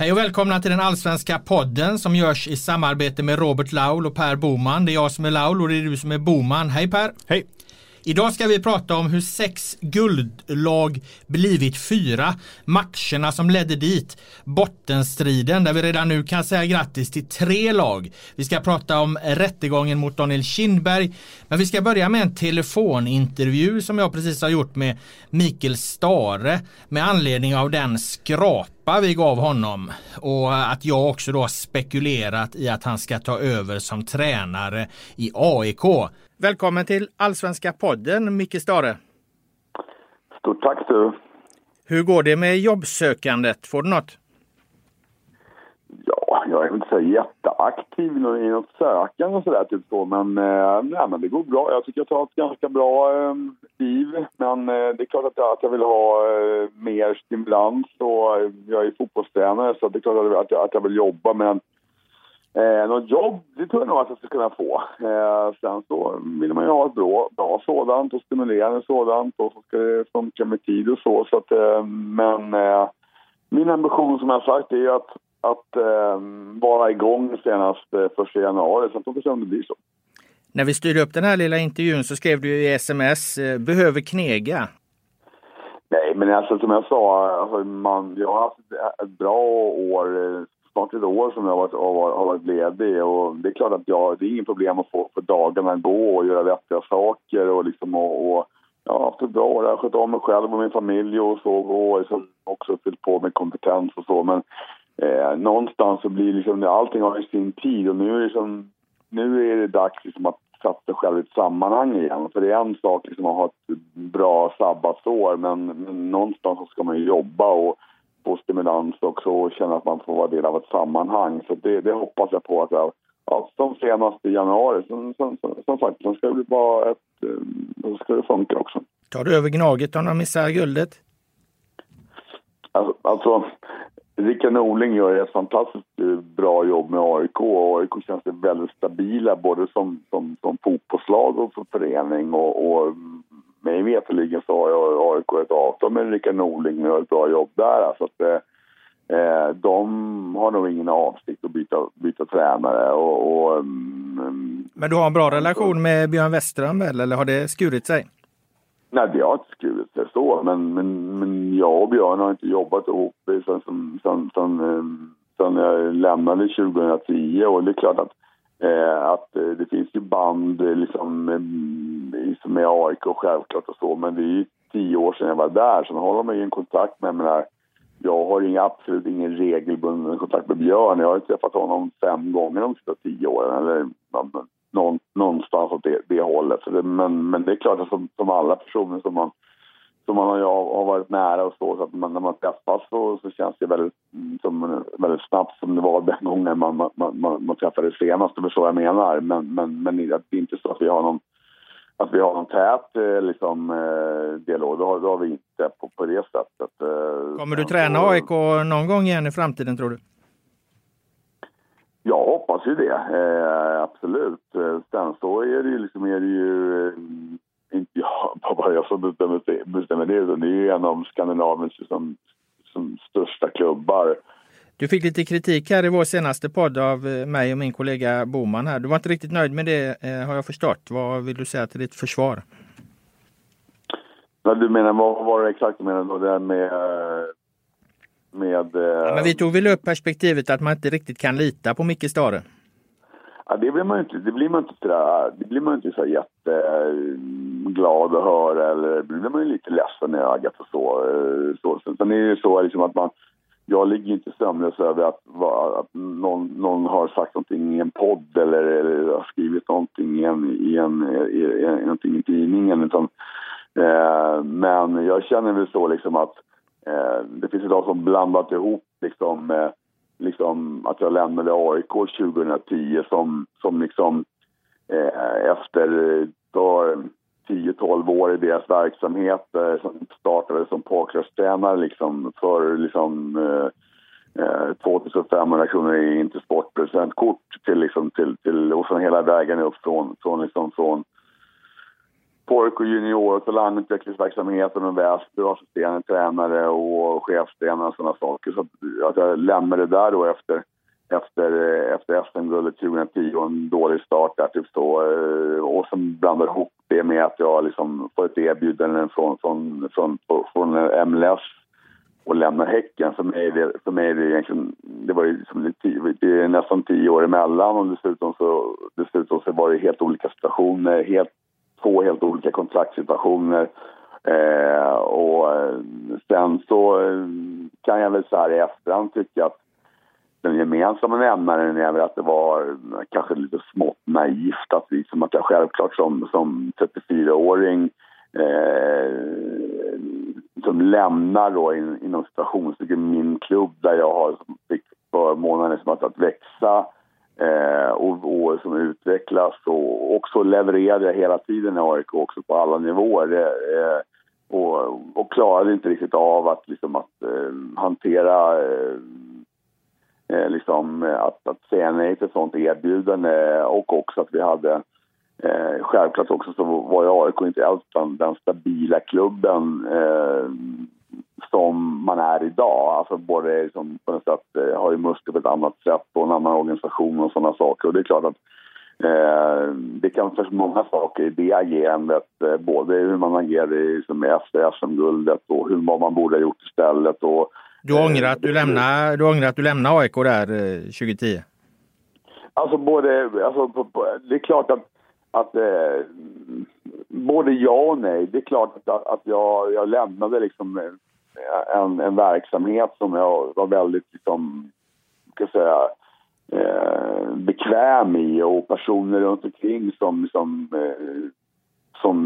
Hej och välkomna till den allsvenska podden som görs i samarbete med Robert Laul och Per Boman. Det är jag som är Laul och det är du som är Boman. Hej Per! Hej! Idag ska vi prata om hur sex guldlag blivit fyra. Matcherna som ledde dit. Bottenstriden där vi redan nu kan säga grattis till tre lag. Vi ska prata om rättegången mot Daniel Kindberg. Men vi ska börja med en telefonintervju som jag precis har gjort med Mikael Stare med anledning av den skrapa vi gav honom och att jag också då spekulerat i att han ska ta över som tränare i AIK. Välkommen till Allsvenska podden, Micke Stare. Stort tack du. Hur går det med jobbsökandet? Får du något? Ja, jag är inte så jätteaktiv i något sökande och sådär typ så, men, eh, nej, men det går bra. Jag tycker jag tar ett ganska bra eh, liv, men eh, det är klart att jag, att jag vill ha eh, mer stimulans och jag är fotbollstränare så det är klart att jag, att jag vill jobba, men Eh, något jobb, det tror jag nog att jag ska kunna få. Eh, sen så vill man ju ha ett bra, bra sådant och stimulerande sådant och så ska det funka med tid och så. så att, eh, men eh, min ambition som jag sagt är att, att eh, vara igång senast eh, 1 januari. Sen får vi se om det blir så. När vi styrde upp den här lilla intervjun så skrev du i sms, eh, behöver knega. Nej, men alltså som jag sa, alltså, man, jag har haft ett bra år eh, snart ett år som jag har varit, har varit ledig. Och det är klart att jag, det är inget problem att få för dagarna gå och göra vettiga saker och liksom och, och jag har haft ett bra. År, jag har skött om mig själv och min familj och så och liksom också fyllt på med kompetens och så. Men eh, någonstans så blir liksom, allting har sin tid och nu är det liksom, nu är det dags liksom att sätta sig själv i ett sammanhang igen. För det är en sak liksom att ha ett bra sabbatsår men, men någonstans så ska man ju jobba och få stimulans också och känna att man får vara del av ett sammanhang. Så det, det hoppas jag på att jag, ja, som senast i januari. Som, som, som, sagt, sen ska det vara ett, eh, då ska det funka också. Tar du över Gnaget om de missar guldet? Alltså, alltså Rickard Norling gör ett fantastiskt eh, bra jobb med AIK och AIK känns väldigt stabila både som, som, som fotbollslag och som förening och, och mig veterligen så har AIK ett avtal med Rickard Norling och gör ett bra jobb där. Så att, eh, de har nog ingen avsikt att byta, byta tränare. Och, och um, Men du har en bra relation med Björn Westerholm väl, eller har det skurit sig? Nej, det har inte skurit sig så, men, men, men jag och Björn har inte jobbat ihop sen, sen, sen, sen, sen jag lämnade 2010 och det är klart att Eh, att eh, det finns ju band eh, liksom, som är AIK självklart och så, men det är ju tio år sedan jag var där, så håller man ju en kontakt med mig jag har inga, absolut ingen regelbunden kontakt med Björn. Jag har träffat honom fem gånger de sista tio åren. Eller någon, någonstans åt det, det hållet. Så det, men, men det är klart att som, som alla personer som man som man har, har varit nära och så, så att man, när man träffas så, så känns det väldigt, mm, som, väldigt snabbt som det var den gången man, man, man, man träffades senast, det är så jag menar. Men, men, men det är inte så att vi har någon att vi har någon tät eh, liksom, eh, dialog, det har, det har vi inte på, på det sättet. Eh. Kommer du träna AIK någon gång igen i framtiden tror du? Jag hoppas ju det, eh, absolut. Sen så är det ju, liksom, är det ju inte jag, bara jag som bestämmer det, utan det är ju en av Skandinaviens liksom, som största klubbar. Du fick lite kritik här i vår senaste podd av eh, mig och min kollega Boman här. Du var inte riktigt nöjd med det eh, har jag förstått. Vad vill du säga till ditt försvar? Ja, du menar, vad var det exakt du menade då? Det här med... med ja, men vi tog väl upp perspektivet att man inte riktigt kan lita på Micke Stare? Ja, det blir man inte, det blir man inte sådär, det blir man inte så jätteglad att höra eller blir man ju lite ledsen i ögat och så. så. Sen är det ju så liksom att man, jag ligger inte sömnlös över att, att någon, någon, har sagt någonting i en podd eller, eller har skrivit någonting i en, i en, i, i, någonting i tidningen. Utan, eh, men jag känner väl så liksom att eh, det finns idag som blandat ihop liksom eh, liksom, att jag lämnade AIK 2010 som, som liksom eh, efter eh, 10-12 år i deras verksamhet eh, som startade som pokertränare liksom, för liksom, eh, eh 2500 kronor i Intersport-presentkort till, liksom, till, till, och sen hela vägen upp från, från, liksom, från pojk och junior och talangutvecklingsverksamheten och väster och assisterande tränare och chefstränare och sådana saker. Så att jag lämnade det där då efter, efter, eh, efter SM-guldet 2010 och en dålig start där typ så. Eh, och som blandar ihop det med att jag liksom får ett erbjudande från, från, från, från MLS och lämnar Häcken. För mig, det, för mig är det egentligen, det var ju liksom, det är nästan tio år emellan och dessutom så, dessutom så var det helt olika situationer, helt, två helt olika kontraktssituationer. Eh, och eh, sen så kan jag väl så här i efterhand tycka att den gemensamma nämnaren är väl att det var kanske lite smått naivt att, liksom att jag självklart som, som 34-åring eh, som lämnar då in, inom situationstecken min klubb där jag har fick förmånen liksom att, att växa eh, och, och som utvecklas och också levererade jag hela tiden i AIK också på alla nivåer. Eh, och, och klarade inte riktigt av att, liksom, att eh, hantera eh, eh, liksom, eh, att, att säga nej till ett sånt erbjudande och också att vi hade Eh, självklart också så var ju AIK inte alls den, den stabila klubben eh, som man är idag. Alltså både liksom, på något sätt eh, har ju muskler på ett annat sätt och en annan organisation och sådana saker. Och det är klart att eh, det kan finnas många saker i det agerandet. Eh, både hur man agerade liksom, efter SM-guldet och hur, vad man borde ha gjort istället. Och, du ångrar att du lämnar, du ångrar att du lämnar AIK där 2010? Eh, alltså både, alltså, det är klart att att eh, både ja och nej. Det är klart att, att jag, jag lämnade liksom en, en verksamhet som jag var väldigt liksom, ska säga, eh, bekväm i och personer runt omkring som, som, eh, som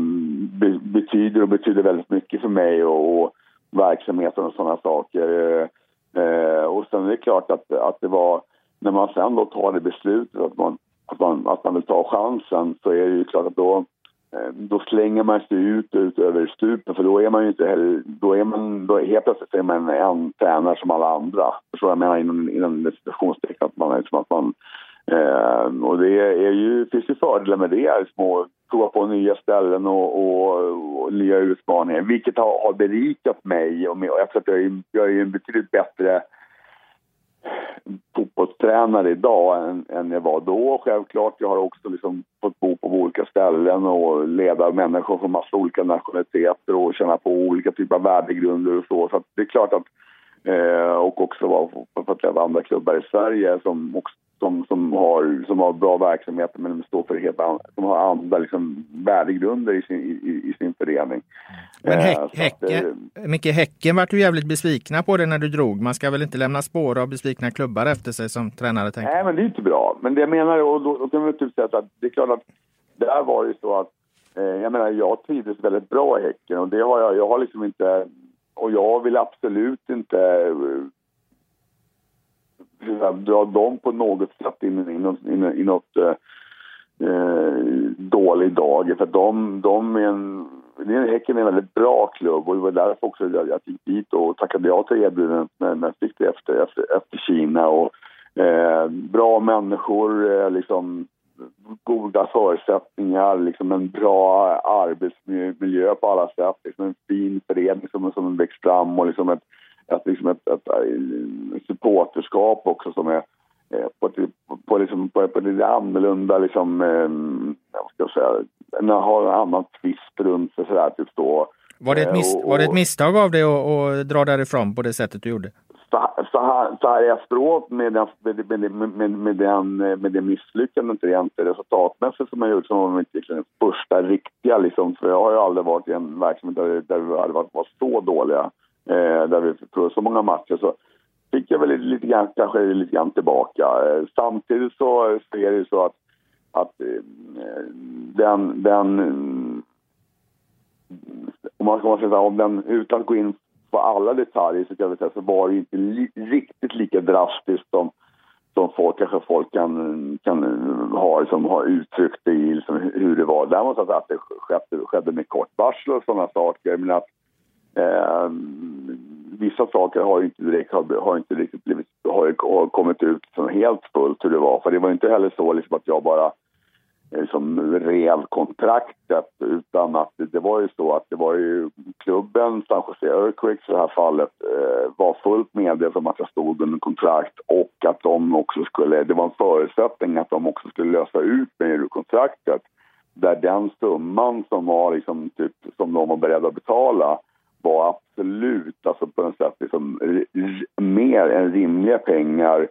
be, betyder och betyder väldigt mycket för mig och, och verksamheten och sådana saker. Eh, eh, och sen är det klart att, att det var när man sen då tar det beslutet att man att man, att man vill ta chansen så är det ju klart att då, eh, då slänger man sig ut, ut över stupen för då är man ju inte heller, då är man, då helt plötsligt är man en tränare som alla andra. Förstår jag menar inom, inom situationstecken att man är liksom att man eh, och det är ju, finns ju fördelar med det, små, prova på nya ställen och, och, och nya utmaningar vilket har, har berikat mig och, med, och jag tror att jag är, jag är en betydligt bättre fotbollstränare idag än, än jag var då självklart. Jag har också liksom fått bo på olika ställen och leda människor från massa olika nationaliteter och känna på olika typer av värdegrunder och så. Så det är klart att eh, och också vara på andra klubbar i Sverige som också som, som, har, som har bra verksamheter men står för helt an, som har andra liksom, värdegrunder i sin, i, i sin förening. Men häck, eh, häcken, att, Micke, Häcken vart ju jävligt besvikna på det när du drog. Man ska väl inte lämna spår av besvikna klubbar efter sig som tränare tänker Nej, men det är inte bra. Men det jag menar, och då, då kan man typ säga att det är klart att där var det så att eh, jag menar, jag trivdes väldigt bra i Häcken och det har jag, jag har liksom inte och jag vill absolut inte dra dem på något sätt in, i något, in, i något eh, eh, dålig dag. För de, de är en, Häcken är en väldigt bra klubb och det var därför också jag, jag gick dit och tackade ja till erbjudandet när jag fick det efter, efter, efter Kina. Och, eh, bra människor, eh, liksom goda förutsättningar, liksom en bra arbetsmiljö på alla sätt. Liksom en fin förening som, som växt fram och liksom ett ett, liksom ett, ett, ett supporterskap också som är eh, på, ett, på, liksom, på, på lite annorlunda, liksom, eh, ska jag säga, har en annan twist runt sig sådär typ då. Var det ett, mis och, var det ett misstag av dig att, att dra därifrån på det sättet du gjorde? Så här, så här efteråt med, den, med, med, med, med, den, med det misslyckandet rent resultatmässigt som jag gjort som var mitt liksom, första riktiga liksom, för jag har ju aldrig varit i en verksamhet där, där vi hade varit, varit så dåliga eh, där vi förlorade så många matcher så fick jag väl lite grann, kanske lite grann tillbaka. Eh, samtidigt så, så är det så att, att eh, den, den om man ska säga om den, utan att gå in på alla detaljer så kan jag säga så var det inte li, riktigt lika drastiskt som, som folk, kanske folk kan, kan ha, liksom, ha uttryckt det i liksom, hur det var. Däremot att det skedde, skedde med kort varsel och sådana saker. Men att Eh, vissa saker har inte direkt, har, har inte riktigt blivit, har, har kommit ut som helt fullt hur det var. För det var inte heller så liksom att jag bara eh, liksom, rev kontraktet utan att det var ju så att det var ju klubben, San Jose Earthquakes i det här fallet, eh, var fullt medvetna om att jag stod under kontrakt och att de också skulle, det var en förutsättning att de också skulle lösa ut mig ur kontraktet där den summan som var liksom typ som de var beredda att betala var absolut, alltså på något sätt liksom, mer än rimliga pengar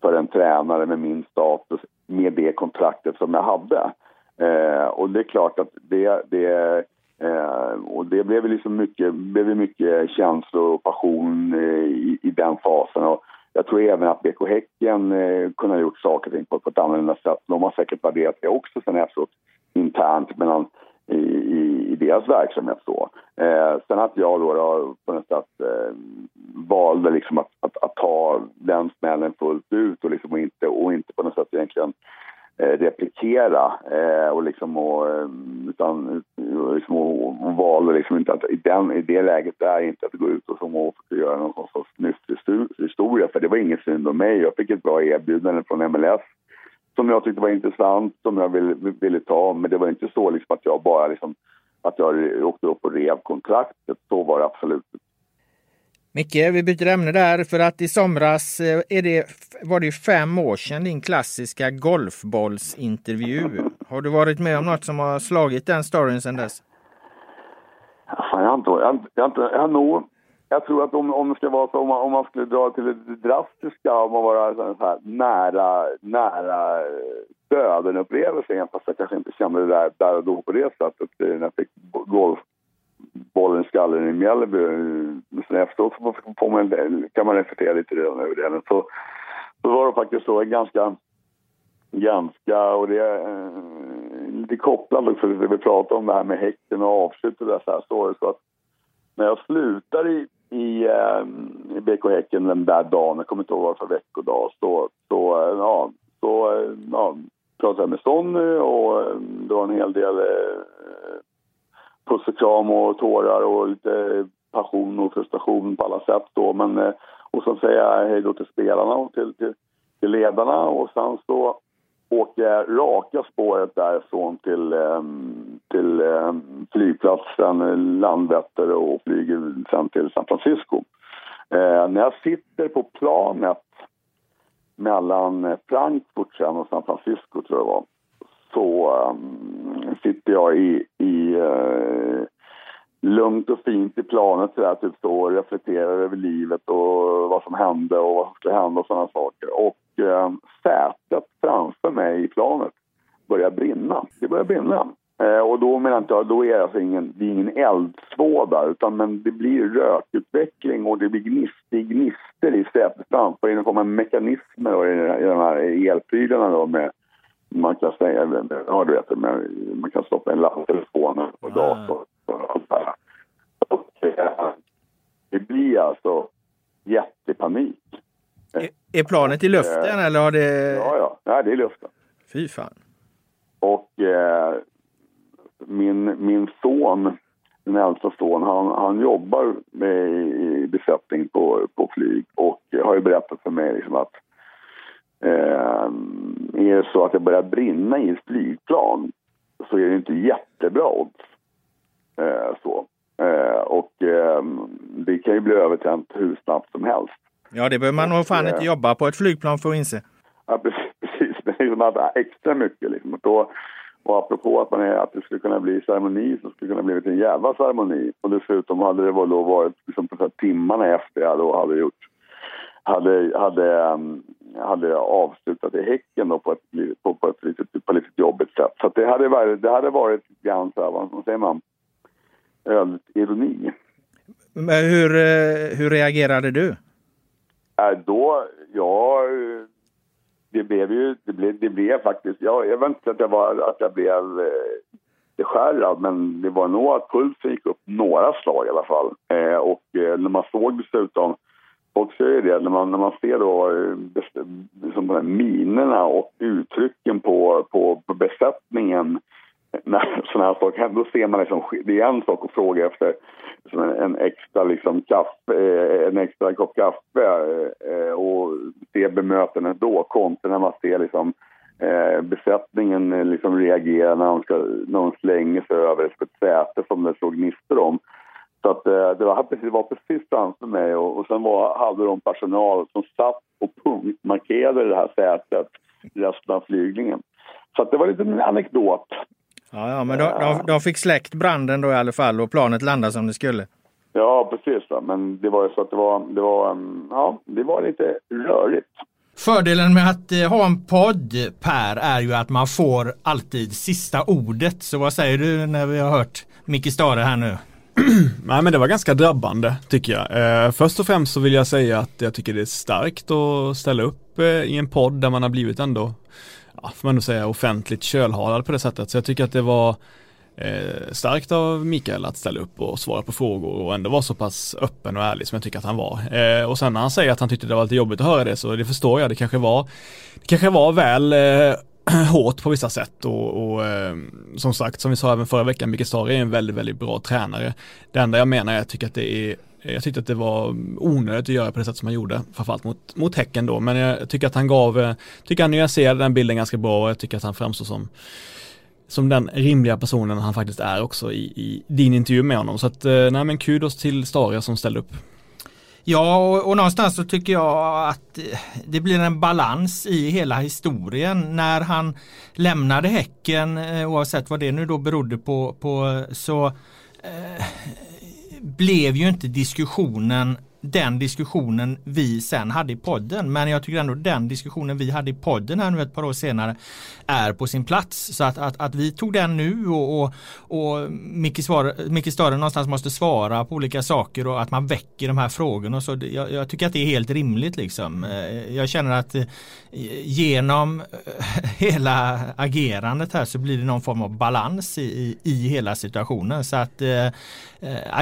för en tränare med min status med det kontraktet som jag hade. Eh, och det är klart att det, det eh, och det blev liksom mycket, blev mycket känslor och passion eh, i, i, den fasen. Och jag tror även att BK Häcken eh, kunde ha gjort saker och ting på, på ett annorlunda sätt. De har säkert värderat det också sen efteråt internt mellan i, i, i deras verksamhet. Så. Eh, sen att jag då, då på något sätt eh, valde liksom att, att, att, ta den smällen fullt ut och, liksom, och, inte, och inte på något sätt egentligen eh, replikera eh, och liksom och, eh, utan liksom och, och valde liksom inte att i, den, i det läget där inte att gå ut och, som, och göra någon sorts historia för det var inget synd om mig. Jag fick ett bra erbjudande från MLS som jag tyckte var intressant, som jag ville, ville ta. Men det var inte så liksom att jag bara liksom, att jag åkte upp och rev kontraktet. Så var det absolut Micke, vi byter ämne där för att i somras eh, är det, var det fem år sedan din klassiska golfbollsintervju. Har du varit med om något som har slagit den storyn sedan dess? jag, inte, jag, jag, jag har nog jag tror att om, om det ska vara så, om man, om man skulle dra till det drastiska, om man var så här, nära, nära döden-upplevelse, fast jag kanske inte kände det där, där och då på det sättet, när jag fick golfbollen i skallen i Mjällby. Eh, sen efteråt får man, kan man reflektera lite redan över det. Så, så var det faktiskt så, ganska, ganska, och det är eh, lite kopplat också till det vi pratade om, det här med häcken och avslut och det så här, så, så att när jag slutar i, i, eh, i BK Häcken den där dagen, jag kommer inte ihåg vad för veckodag, så, så, eh, ja, så eh, ja, pratade jag med Sonny eh, och eh, det var en hel del eh, puss och kram och tårar och lite passion och frustration på alla sätt då. Men, eh, och så säger jag hej då till spelarna och till, till, till ledarna och sen så åker jag raka spåret därifrån till, ehm, till ehm, flygplatsen Landvetter och flyger sen till San Francisco. Eh, när jag sitter på planet mellan eh, Frankfurt sen och San Francisco, tror jag det var, så um, sitter jag i, i uh, lugnt och fint i planet så där, typ så, och reflekterar över livet och vad som hände och vad som skulle hända och sådana saker. Och eh, sätet framför mig i planet börjar brinna. Det börjar brinna. Eh, och då menar jag, då är det alltså ingen, det är ingen eldsvåda utan men det blir rökutveckling och det blir gnister, gnister i sätet framför. Det kommer mekanismer då, i, i de här elprylarna då med man kan säga, ja du vet, man kan stoppa en laddtelefon och dator och allt det här. Och, eh, det blir alltså jättepanik. Är, är planet i luften eller har det... Ja, ja. Nej, det är i luften. Fy fan. Och eh, min, min son, min äldsta son, han, han jobbar med i besättning på, på flyg och har ju berättat för mig liksom att eh, är det så att det börjar brinna i ett flygplan så är det inte jättebra odds. Eh, så. Eh, och eh, det kan ju bli övertänt hur snabbt som helst. Ja, det behöver man nog fan inte jobba på ett flygplan för att inse. Ja, precis. Det är liksom att extra mycket liksom. Då, och apropå att, man är, att det skulle kunna bli ceremoni så skulle det kunna bli en jävla ceremoni. Och dessutom hade det då varit liksom, på timmarna efter jag då hade gjort hade, hade, um, hade avslutat i Häcken då på ett, på, på ett lite, på lite jobbigt sätt. Så det hade varit, det hade varit grann så här, vad säger man, ironi. Men hur, eh, hur reagerade du? Äh, då, ja, det blev ju, det blev, det blev faktiskt, jag, jag vet inte att jag, var, att jag blev eh, beskärrad men det var nog att pulsen gick upp några slag i alla fall. Eh, och eh, när man såg dessutom, folk säger det, när man, när man ser då eh, best, liksom de här minerna och uttrycken på, på, på besättningen när sådana här saker då ser man liksom, det är en sak att fråga efter liksom en, en, extra liksom kaffe, eh, en extra kopp kaffe eh, och se bemötandet då kontra när man ser liksom eh, besättningen liksom reagera när de, ska, när de slänger sig över ett säte som det såg gnistor om. Så att, det, var precis, det var precis framför mig och, och sen var, hade de personal som satt och punktmarkerade det här sätet resten av flygningen. Så att det var lite en anekdot. Ja, ja men de, de, de fick släckt branden då i alla fall och planet landade som det skulle. Ja, precis. Va? Men det var ju så att det var, det var, ja, det var lite rörigt. Fördelen med att eh, ha en podd Per är ju att man får alltid sista ordet. Så vad säger du när vi har hört Micke Stare här nu? Nej men det var ganska drabbande tycker jag. Eh, först och främst så vill jag säga att jag tycker det är starkt att ställa upp eh, i en podd där man har blivit ändå, ja, får man nog säga offentligt kölhalad på det sättet. Så jag tycker att det var eh, starkt av Mikael att ställa upp och svara på frågor och ändå vara så pass öppen och ärlig som jag tycker att han var. Eh, och sen när han säger att han tyckte det var lite jobbigt att höra det så det förstår jag. Det kanske var, det kanske var väl eh, hårt på vissa sätt och, och eh, som sagt som vi sa även förra veckan, Mikael Stahre är en väldigt, väldigt bra tränare. Det enda jag menar är att jag tycker att det är jag tyckte att det var onödigt att göra på det sätt som han gjorde, framförallt mot, mot Häcken då, men jag tycker att han gav, eh, tycker han nyanserade den bilden ganska bra och jag tycker att han framstår som som den rimliga personen han faktiskt är också i, i din intervju med honom. Så att, eh, nej men kudos till Staria som ställde upp. Ja, och, och någonstans så tycker jag att eh, det blir en balans i hela historien. När han lämnade Häcken, oavsett vad det nu då berodde på, på så eh, blev ju inte diskussionen den diskussionen vi sen hade i podden. Men jag tycker ändå den diskussionen vi hade i podden här nu ett par år senare är på sin plats. Så att, att, att vi tog den nu och, och, och Micke, Stare någonstans måste svara på olika saker och att man väcker de här frågorna. Så jag, jag tycker att det är helt rimligt liksom. Eh, jag känner att eh, genom eh, hela agerandet här så blir det någon form av balans i, i hela situationen. Så att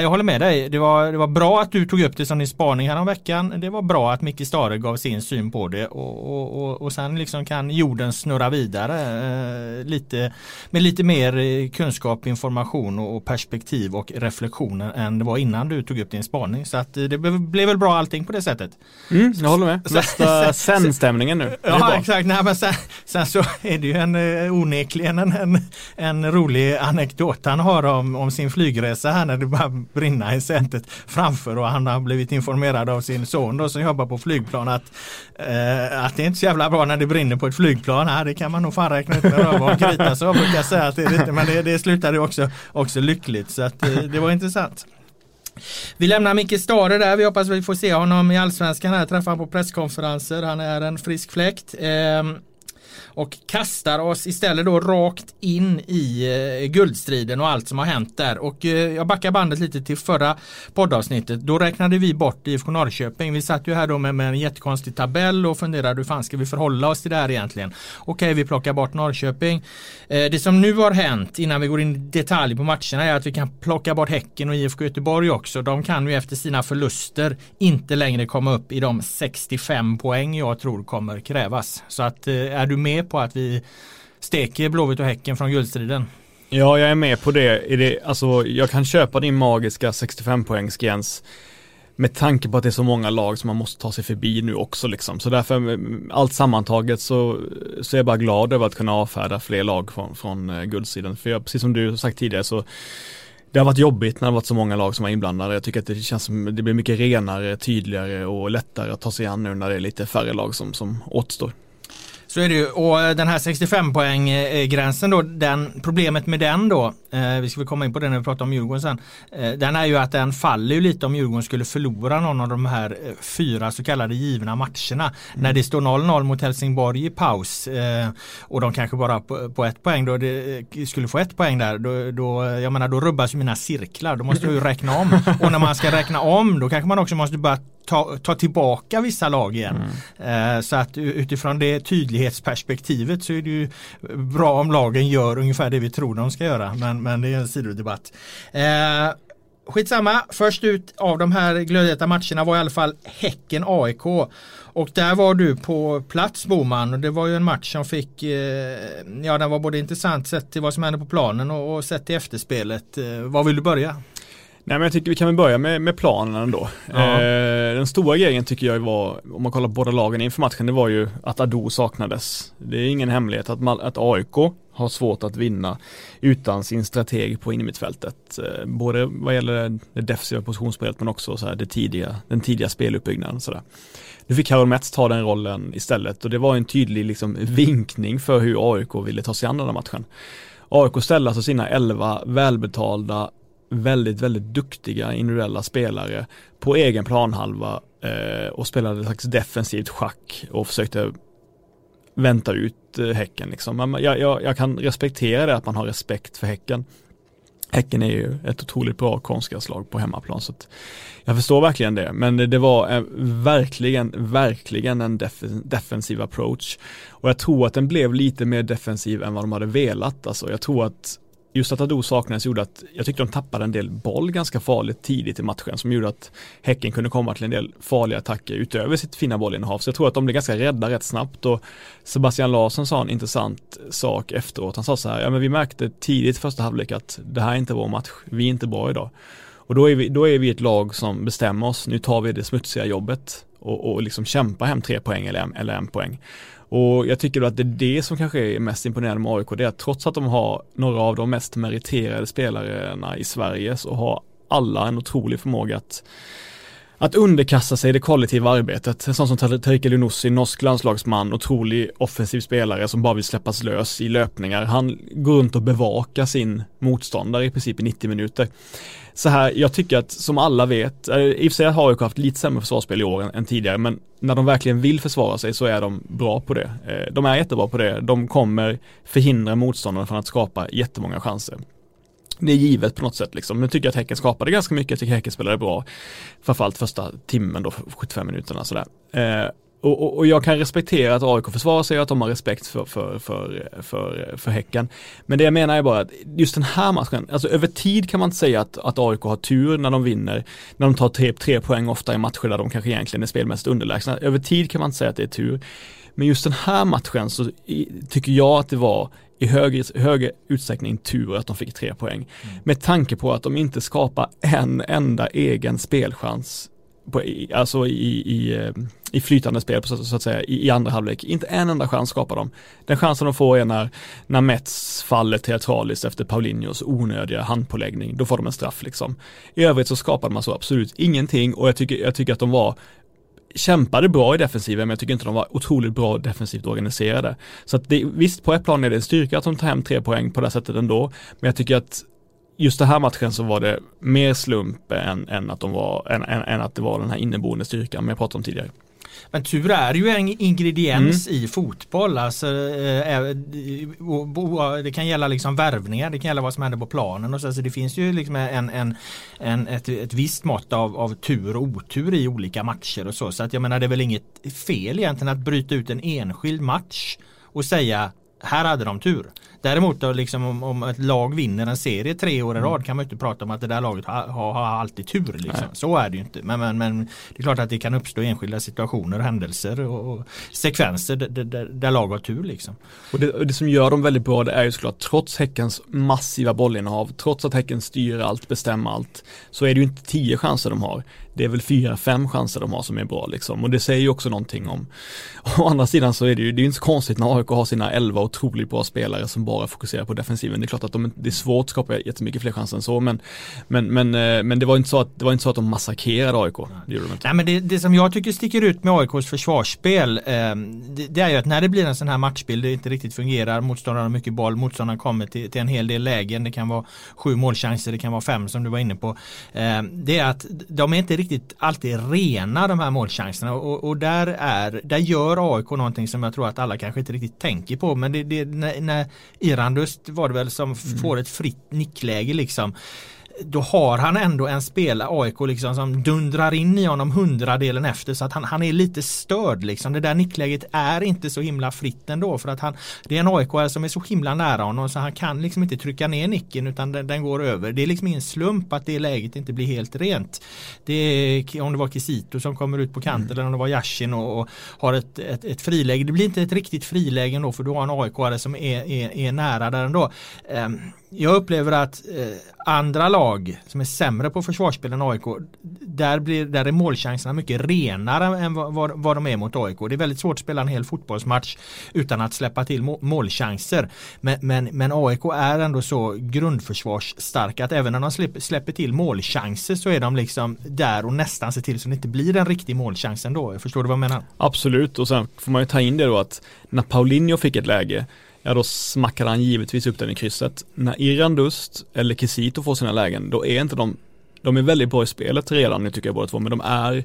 jag håller med dig. Det var, det var bra att du tog upp det som din spaning veckan. Det var bra att Micke Stare gav sin syn på det och, och, och, och sen liksom kan jorden snurra vidare eh, lite med lite mer eh, kunskap, information och perspektiv och reflektioner än det var innan du tog upp din spaning. Så att eh, det blev väl bra allting på det sättet. Mm, jag håller med. Nästa sen-stämningen nu. Ja exakt, Nej, men sen, sen, så är det ju en eh, onekligen en, en, en rolig anekdot han har om, om sin flygresa här när det bara brinna i sätet framför och han har blivit informerad av sin son då som jobbar på flygplan att, eh, att det är inte så jävla bra när det brinner på ett flygplan. Här, det kan man nog fan räkna ut med röva och krita så brukar jag säga att det är lite, men det, det slutade också, också lyckligt så att eh, det var intressant. Vi lämnar Micke Stare där. Vi hoppas vi får se honom i Allsvenskan här. Träffa honom på presskonferenser. Han är en frisk fläkt. Eh, och kastar oss istället då rakt in i eh, guldstriden och allt som har hänt där. Och eh, jag backar bandet lite till förra poddavsnittet. Då räknade vi bort IFK Norrköping. Vi satt ju här då med, med en jättekonstig tabell och funderade hur fan ska vi förhålla oss till det här egentligen. Okej, vi plockar bort Norrköping. Eh, det som nu har hänt innan vi går in i detalj på matcherna är att vi kan plocka bort Häcken och IFK Göteborg också. De kan ju efter sina förluster inte längre komma upp i de 65 poäng jag tror kommer krävas. Så att eh, är du med på att vi steker Blåvitt och Häcken från guldstriden. Ja, jag är med på det. Är det alltså, jag kan köpa din magiska 65 poängsgräns med tanke på att det är så många lag som man måste ta sig förbi nu också liksom. Så därför, mm, allt sammantaget så, så är jag bara glad över att kunna avfärda fler lag från, från eh, guldsidan. För jag, precis som du sagt tidigare så det har varit jobbigt när det har varit så många lag som var inblandade. Jag tycker att det känns som det blir mycket renare, tydligare och lättare att ta sig an nu när det är lite färre lag som, som återstår. Så är det ju. Och eh, den här 65 poäng eh, gränsen då, den, problemet med den då, eh, vi ska väl komma in på den när vi pratar om Djurgården sen. Eh, den är ju att den faller ju lite om Djurgården skulle förlora någon av de här eh, fyra så kallade givna matcherna. Mm. När det står 0-0 mot Helsingborg i paus eh, och de kanske bara på, på, ett poäng då det, eh, skulle få ett poäng där, då, då, jag menar då rubbas ju mina cirklar. Då måste jag ju räkna om. Och när man ska räkna om då kanske man också måste börja ta, ta tillbaka vissa lag igen. Mm. Eh, så att utifrån det tydlighetsperspektivet så är det ju bra om lagen gör ungefär det vi tror de ska göra. Men, men det är en sidodebatt. Eh, Skitsamma, först ut av de här glödheta matcherna var i alla fall Häcken-AIK. Och där var du på plats Boman och det var ju en match som fick, eh, ja den var både intressant sett till vad som hände på planen och, och sett till efterspelet. Eh, var vill du börja? Nej men jag tycker vi kan väl börja med, med planen ändå. Ja. Eh, den stora grejen tycker jag var, om man kollar på båda lagen inför matchen, det var ju att Ado saknades. Det är ingen hemlighet att, man, att AIK har svårt att vinna utan sin strateg på innermittfältet. Eh, både vad gäller det defensiva positionsspelet men också så här det tidiga, den tidiga speluppbyggnaden. Så där. Nu fick Karol Metz ta den rollen istället och det var en tydlig liksom, vinkning för hur AIK ville ta sig an den här matchen. AIK ställde alltså sina elva välbetalda väldigt, väldigt duktiga individuella spelare på egen planhalva eh, och spelade ett slags defensivt schack och försökte vänta ut eh, Häcken. Liksom. Men jag, jag, jag, kan respektera det att man har respekt för Häcken. Häcken är ju ett otroligt bra konstgräslag på hemmaplan så att jag förstår verkligen det men det, det var en, verkligen, verkligen en def defensiv approach och jag tror att den blev lite mer defensiv än vad de hade velat alltså jag tror att just att Ado saknades gjorde att jag tyckte de tappade en del boll ganska farligt tidigt i matchen som gjorde att Häcken kunde komma till en del farliga attacker utöver sitt fina bollinnehav. Så jag tror att de blev ganska rädda rätt snabbt och Sebastian Larsson sa en intressant sak efteråt. Han sa så här, ja men vi märkte tidigt första halvlek att det här är inte vår match, vi är inte bra idag. Och då är vi, då är vi ett lag som bestämmer oss, nu tar vi det smutsiga jobbet och, och liksom kämpar hem tre poäng eller en, eller en poäng. Och jag tycker då att det är det som kanske är mest imponerande med AIK, det är att trots att de har några av de mest meriterade spelarna i Sverige så har alla en otrolig förmåga att att underkasta sig det kollektiva arbetet. En sån som Tarik Elionossi, norsk landslagsman, otrolig offensiv spelare som bara vill släppas lös i löpningar. Han går runt och bevakar sin motståndare i princip i 90 minuter. Så här, jag tycker att som alla vet, eh, i och för sig har AIK haft lite sämre försvarsspel i år än, än, tidigare, men när de verkligen vill försvara sig så är de bra på det. Eh, de är jättebra på det. De kommer förhindra motståndarna från att skapa jättemånga chanser det är givet på något sätt liksom. Nu tycker jag att Häcken skapade ganska mycket, jag tycker Häcken spelade bra. Framförallt första timmen då, 75 minuterna sådär. Eh, och, och, och, jag kan respektera att AIK försvarar sig och att de har respekt för, för, för, för, för Häcken. Men det jag menar är bara att just den här matchen, alltså över tid kan man inte säga att, att AIK har tur när de vinner, när de tar tre, tre poäng ofta i matcher där de kanske egentligen är spelmässigt underlägsna. Över tid kan man inte säga att det är tur. Men just den här matchen så tycker jag att det var i högre, högre utsträckning tur att de fick tre poäng. Mm. Med tanke på att de inte skapar en enda egen spelchans på, alltså i, i, eh, i flytande spel så, så att säga i, i, andra halvlek. Inte en enda chans skapar de. Den chansen de får är när, när Mets faller teatraliskt efter Paulinhos onödiga handpåläggning. Då får de en straff liksom. I övrigt så skapade man så absolut ingenting och jag tycker, jag tycker att de var kämpade bra i defensiven men jag tycker inte de var otroligt bra defensivt organiserade. Så att det, visst på ett plan är det en styrka att de tar hem tre poäng på det sättet ändå. Men jag tycker att just den här matchen så var det mer slump än, än, att, de var, än, än, än att det var den här inneboende styrkan men jag pratade om tidigare. Men tur är ju en ingrediens mm. i fotboll. Alltså, eh, det kan gälla liksom värvningar, det kan gälla vad som händer på planen. Och så, alltså, det finns ju liksom en, en, en, ett, ett visst mått av, av tur och otur i olika matcher och så. Så att jag menar det är väl inget fel egentligen att bryta ut en enskild match och säga här hade de tur. Däremot då liksom om, om, ett lag vinner en serie tre år i rad kan man inte prata om att det där laget har, har, har alltid tur. Liksom. Så är det ju inte. Men, men, men, det är klart att det kan uppstå enskilda situationer, händelser och, och sekvenser där, där, där, lag har tur. Liksom. Och det, och det, som gör dem väldigt bra det är ju såklart trots Häckens massiva bollinnehav, trots att Häcken styr allt, bestämmer allt, så är det ju inte tio chanser de har det är väl fyra, fem chanser de har som är bra liksom. Och det säger ju också någonting om, å andra sidan så är det ju, det är inte så konstigt när AIK har sina elva otroligt bra spelare som bara fokuserar på defensiven. Det är klart att de, det är svårt att skapa jättemycket fler chanser än så, men, men, men, eh, men det var inte så att, det var inte så att de massakrerade AIK. Det de inte. Nej, men det, det som jag tycker sticker ut med AIKs försvarsspel, eh, det, det, är ju att när det blir en sån här matchbild, det inte riktigt fungerar, motståndaren har mycket boll, motståndaren kommer till, till en hel del lägen, det kan vara sju målchanser, det kan vara fem som du var inne på. Eh, det är att de är inte riktigt alltid rena de här målchanserna. Och, och, där, är, där gör AIK någonting som jag tror att alla kanske inte riktigt tänker på. Men det, det när, när Irandust var det väl som mm. får ett fritt nickläge liksom då har han ändå en spelare, AIK, liksom, som dundrar in i honom hundradelen efter så att han, han är lite störd. Liksom. Det där nickläget är inte så himla fritt ändå för att han, det är en AIK som är så himla nära honom så han kan liksom inte trycka ner nicken utan den, den går över. Det är liksom ingen slump att det läget inte blir helt rent. Det är om det var Kisito som kommer ut på kanten mm. eller om det var Yashin och, och har ett, ett, ett, friläge. Det blir inte ett riktigt friläge ändå för du har en AIK som är, är, är nära där ändå. Um, jag upplever att eh, andra lag som är sämre på försvarsspel än AIK där, blir, där är målchanserna mycket renare än vad, vad, vad, de är mot AIK. Det är väldigt svårt att spela en hel fotbollsmatch utan att släppa till målchanser. Men, men, men AIK är ändå så grundförsvarsstarka att även när de släpper, släpper till målchanser så är de liksom där och nästan ser till så det inte blir en riktig målchans ändå. Förstår du vad jag menar? Absolut och sen får man ju ta in det då att när Paulinho fick ett läge ja då smackade han givetvis upp den i krysset. När Irandust eller Kisito får sina lägen, då är inte de, de är väldigt bra i spelet redan nu tycker jag båda två, men de är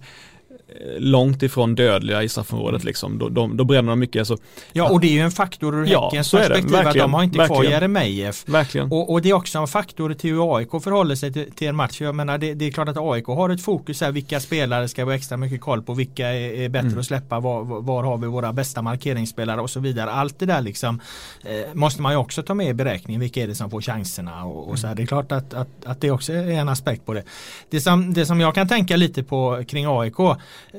långt ifrån dödliga i straffområdet liksom. Då, de, då bränner de mycket. Så, ja och det är ju en faktor ur ja, Häckens perspektiv att de har inte kvar Jeremejeff. Verkligen. Och, och, det är också en faktor till hur AIK förhåller sig till, till en match. Jag menar det, det, är klart att AIK har ett fokus här. Vilka spelare ska vi extra mycket koll på? Vilka är, är bättre mm. att släppa? Var, var, har vi våra bästa markeringsspelare och så vidare. Allt det där liksom eh, måste man ju också ta med i beräkningen. Vilka är det som får chanserna? Och, och så här. Det är klart att, att, att det också är en aspekt på det. Det som, det som jag kan tänka lite på kring AIK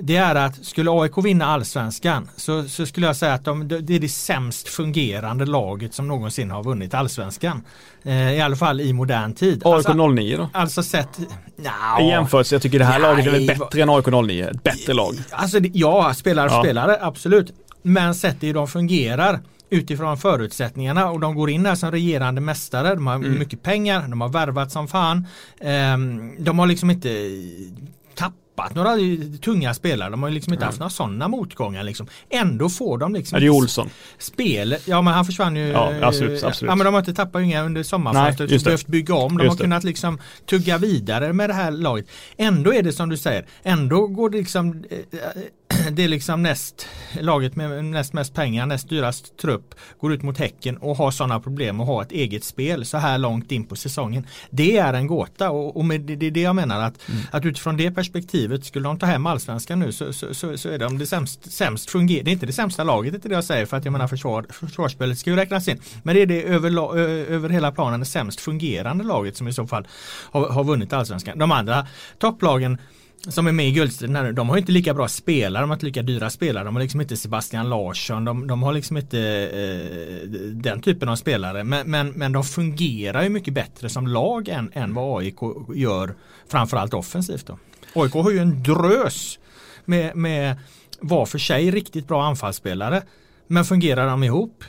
det är att skulle AIK vinna allsvenskan så, så skulle jag säga att de, det är det sämst fungerande laget som någonsin har vunnit allsvenskan. Eh, I alla fall i modern tid. AIK alltså, 09 då? Alltså sett... I jämförelse, jag tycker det här nej, laget är bättre än AIK 09. Ett bättre lag. Alltså ja, spelare för ja. spelare, absolut. Men sett hur de fungerar utifrån förutsättningarna och de går in här som regerande mästare. De har mm. mycket pengar, de har värvat som fan. Um, de har liksom inte tappat några tunga spelare. De har ju liksom inte haft några sådana motgångar. Liksom. Ändå får de liksom Är det Olsson? Spelet, ja men han försvann ju. Ja, absolut, absolut. Ja men de har inte tappat inga under sommaren. De behövt bygga om. De just har det. kunnat liksom tugga vidare med det här laget. Ändå är det som du säger, ändå går det liksom eh, det är liksom näst laget med näst mest pengar, näst dyrast trupp går ut mot Häcken och har sådana problem och har ett eget spel så här långt in på säsongen. Det är en gåta och, och med, det är det jag menar att, mm. att utifrån det perspektivet skulle de ta hem allsvenskan nu så, så, så, så är de det sämst, sämst fungerar. Det är inte det sämsta laget, det är det jag säger för att jag menar försvar, försvarsspelet ska ju räknas in. Men det är det över, över hela planen det sämst fungerande laget som i så fall har, har vunnit allsvenskan. De andra topplagen som är med i guldstriden här de har inte lika bra spelare, de har inte lika dyra spelare. De har liksom inte Sebastian Larsson, de, de har liksom inte eh, den typen av spelare. Men, men, men de fungerar ju mycket bättre som lag än, än vad AIK gör, framförallt offensivt. Då. AIK har ju en drös med, med var för sig riktigt bra anfallsspelare. Men fungerar de ihop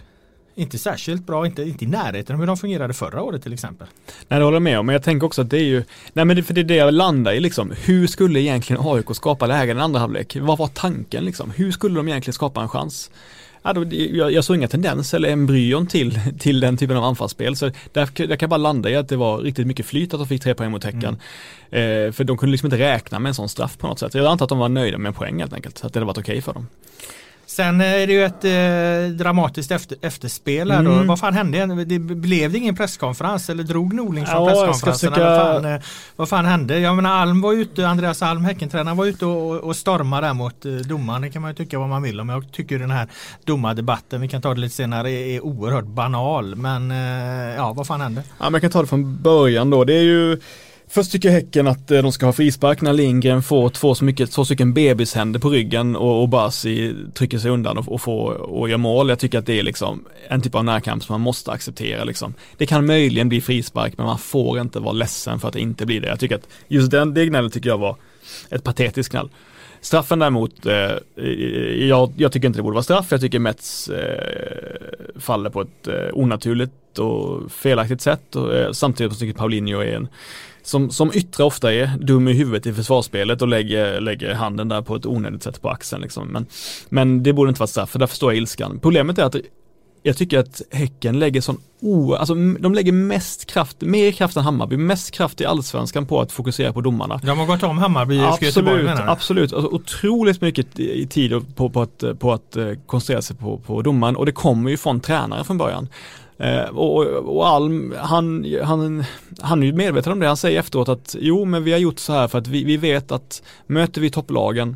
inte särskilt bra, inte, inte i närheten av hur de fungerade förra året till exempel. Nej det håller jag med om, men jag tänker också att det är ju, nej men det, för det är det jag landar i liksom, hur skulle egentligen AIK skapa lägen i andra halvlek? Vad var tanken liksom? Hur skulle de egentligen skapa en chans? Ja, då, jag, jag såg inga tendenser eller embryon till, till den typen av anfallsspel. Så där, där kan jag bara landa i att det var riktigt mycket flyt att de fick tre poäng mot Häcken. Mm. Eh, för de kunde liksom inte räkna med en sån straff på något sätt. Jag antar att de var nöjda med en poäng helt enkelt. Att det hade varit okej okay för dem. Sen är det ju ett eh, dramatiskt efter, efterspel här mm. då. Vad fan hände? Det blev det ingen presskonferens eller drog Norling från ja, presskonferensen? Försöka... Vad, fan, eh, vad fan hände? Jag menar Alm var ute, Andreas Alm, Häckentränaren var ute och, och stormade där mot eh, domaren. Det kan man ju tycka vad man vill om. Jag tycker den här domardebatten, vi kan ta det lite senare, är, är oerhört banal. Men eh, ja, vad fan hände? Ja, man kan ta det från början då. Det är ju Först tycker Häcken att eh, de ska ha frispark när Lindgren får två, så mycket, två stycken bebishänder på ryggen och Basi trycker sig undan och, och får och gör mål. Jag tycker att det är liksom en typ av närkamp som man måste acceptera liksom. Det kan möjligen bli frispark men man får inte vara ledsen för att det inte blir det. Jag tycker att just den, det gnället tycker jag var ett patetiskt gnäll. Straffen däremot, eh, jag, jag, tycker inte det borde vara straff. Jag tycker Mets eh, faller på ett eh, onaturligt och felaktigt sätt. Och, eh, samtidigt som jag tycker Paulinho är en som, som yttre ofta är dum i huvudet i försvarsspelet och lägger, lägger handen där på ett onödigt sätt på axeln. Liksom. Men, men det borde inte vara straff, för där förstår jag ilskan. Problemet är att jag tycker att Häcken lägger sån o, alltså de lägger mest kraft, mer kraft än Hammarby, mest kraft i allsvenskan på att fokusera på domarna. De har gått om Hammarby i Absolut, absolut. Alltså, otroligt mycket tid på, på, att, på att eh, koncentrera sig på, på domaren och det kommer ju från tränare från början. Eh, och, och Alm, han, han, han är ju medveten om det. Han säger efteråt att jo, men vi har gjort så här för att vi, vi vet att möter vi topplagen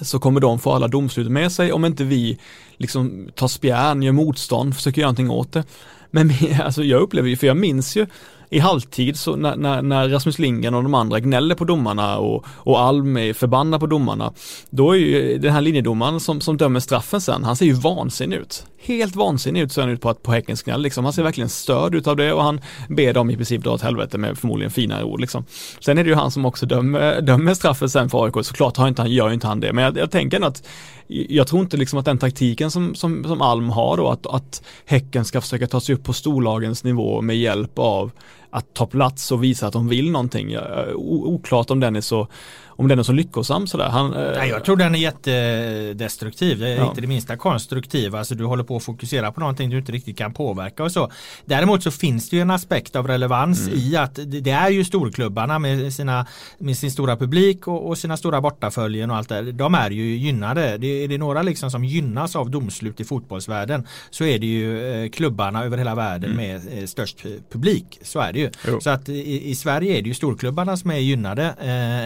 så kommer de få alla domslut med sig om inte vi liksom tar spjärn, gör motstånd, försöker göra någonting åt det. Men alltså jag upplever ju, för jag minns ju i halvtid så när, när, när Rasmus Lindgren och de andra gnäller på domarna och, och Alm är förbannad på domarna, då är ju den här linjedomaren som, som dömer straffen sen, han ser ju vansinnig ut. Helt vansinnig ut ser han ut på, på Häckens gnäll liksom. Han ser verkligen störd ut av det och han ber dem i princip dra åt helvete med förmodligen finare ord liksom. Sen är det ju han som också dömer, dömer straffen sen för AIK, såklart har inte han, gör inte han det, men jag, jag tänker att jag tror inte liksom att den taktiken som, som, som Alm har då, att, att Häcken ska försöka ta sig upp på storlagens nivå med hjälp av att ta plats och visa att de vill någonting. Oklart om den är så om den är så lyckosam sådär. Han, eh, Nej, jag tror den är jättedestruktiv. Det är ja. inte det minsta konstruktiv. Alltså du håller på att fokusera på någonting du inte riktigt kan påverka och så. Däremot så finns det ju en aspekt av relevans mm. i att det är ju storklubbarna med, sina, med sin stora publik och, och sina stora bortaföljen och allt det. De är ju gynnade. Det, är det några liksom som gynnas av domslut i fotbollsvärlden så är det ju eh, klubbarna över hela världen mm. med eh, störst publik. Så är det ju. Jo. Så att i, i, Sverige är det ju storklubbarna som är gynnade.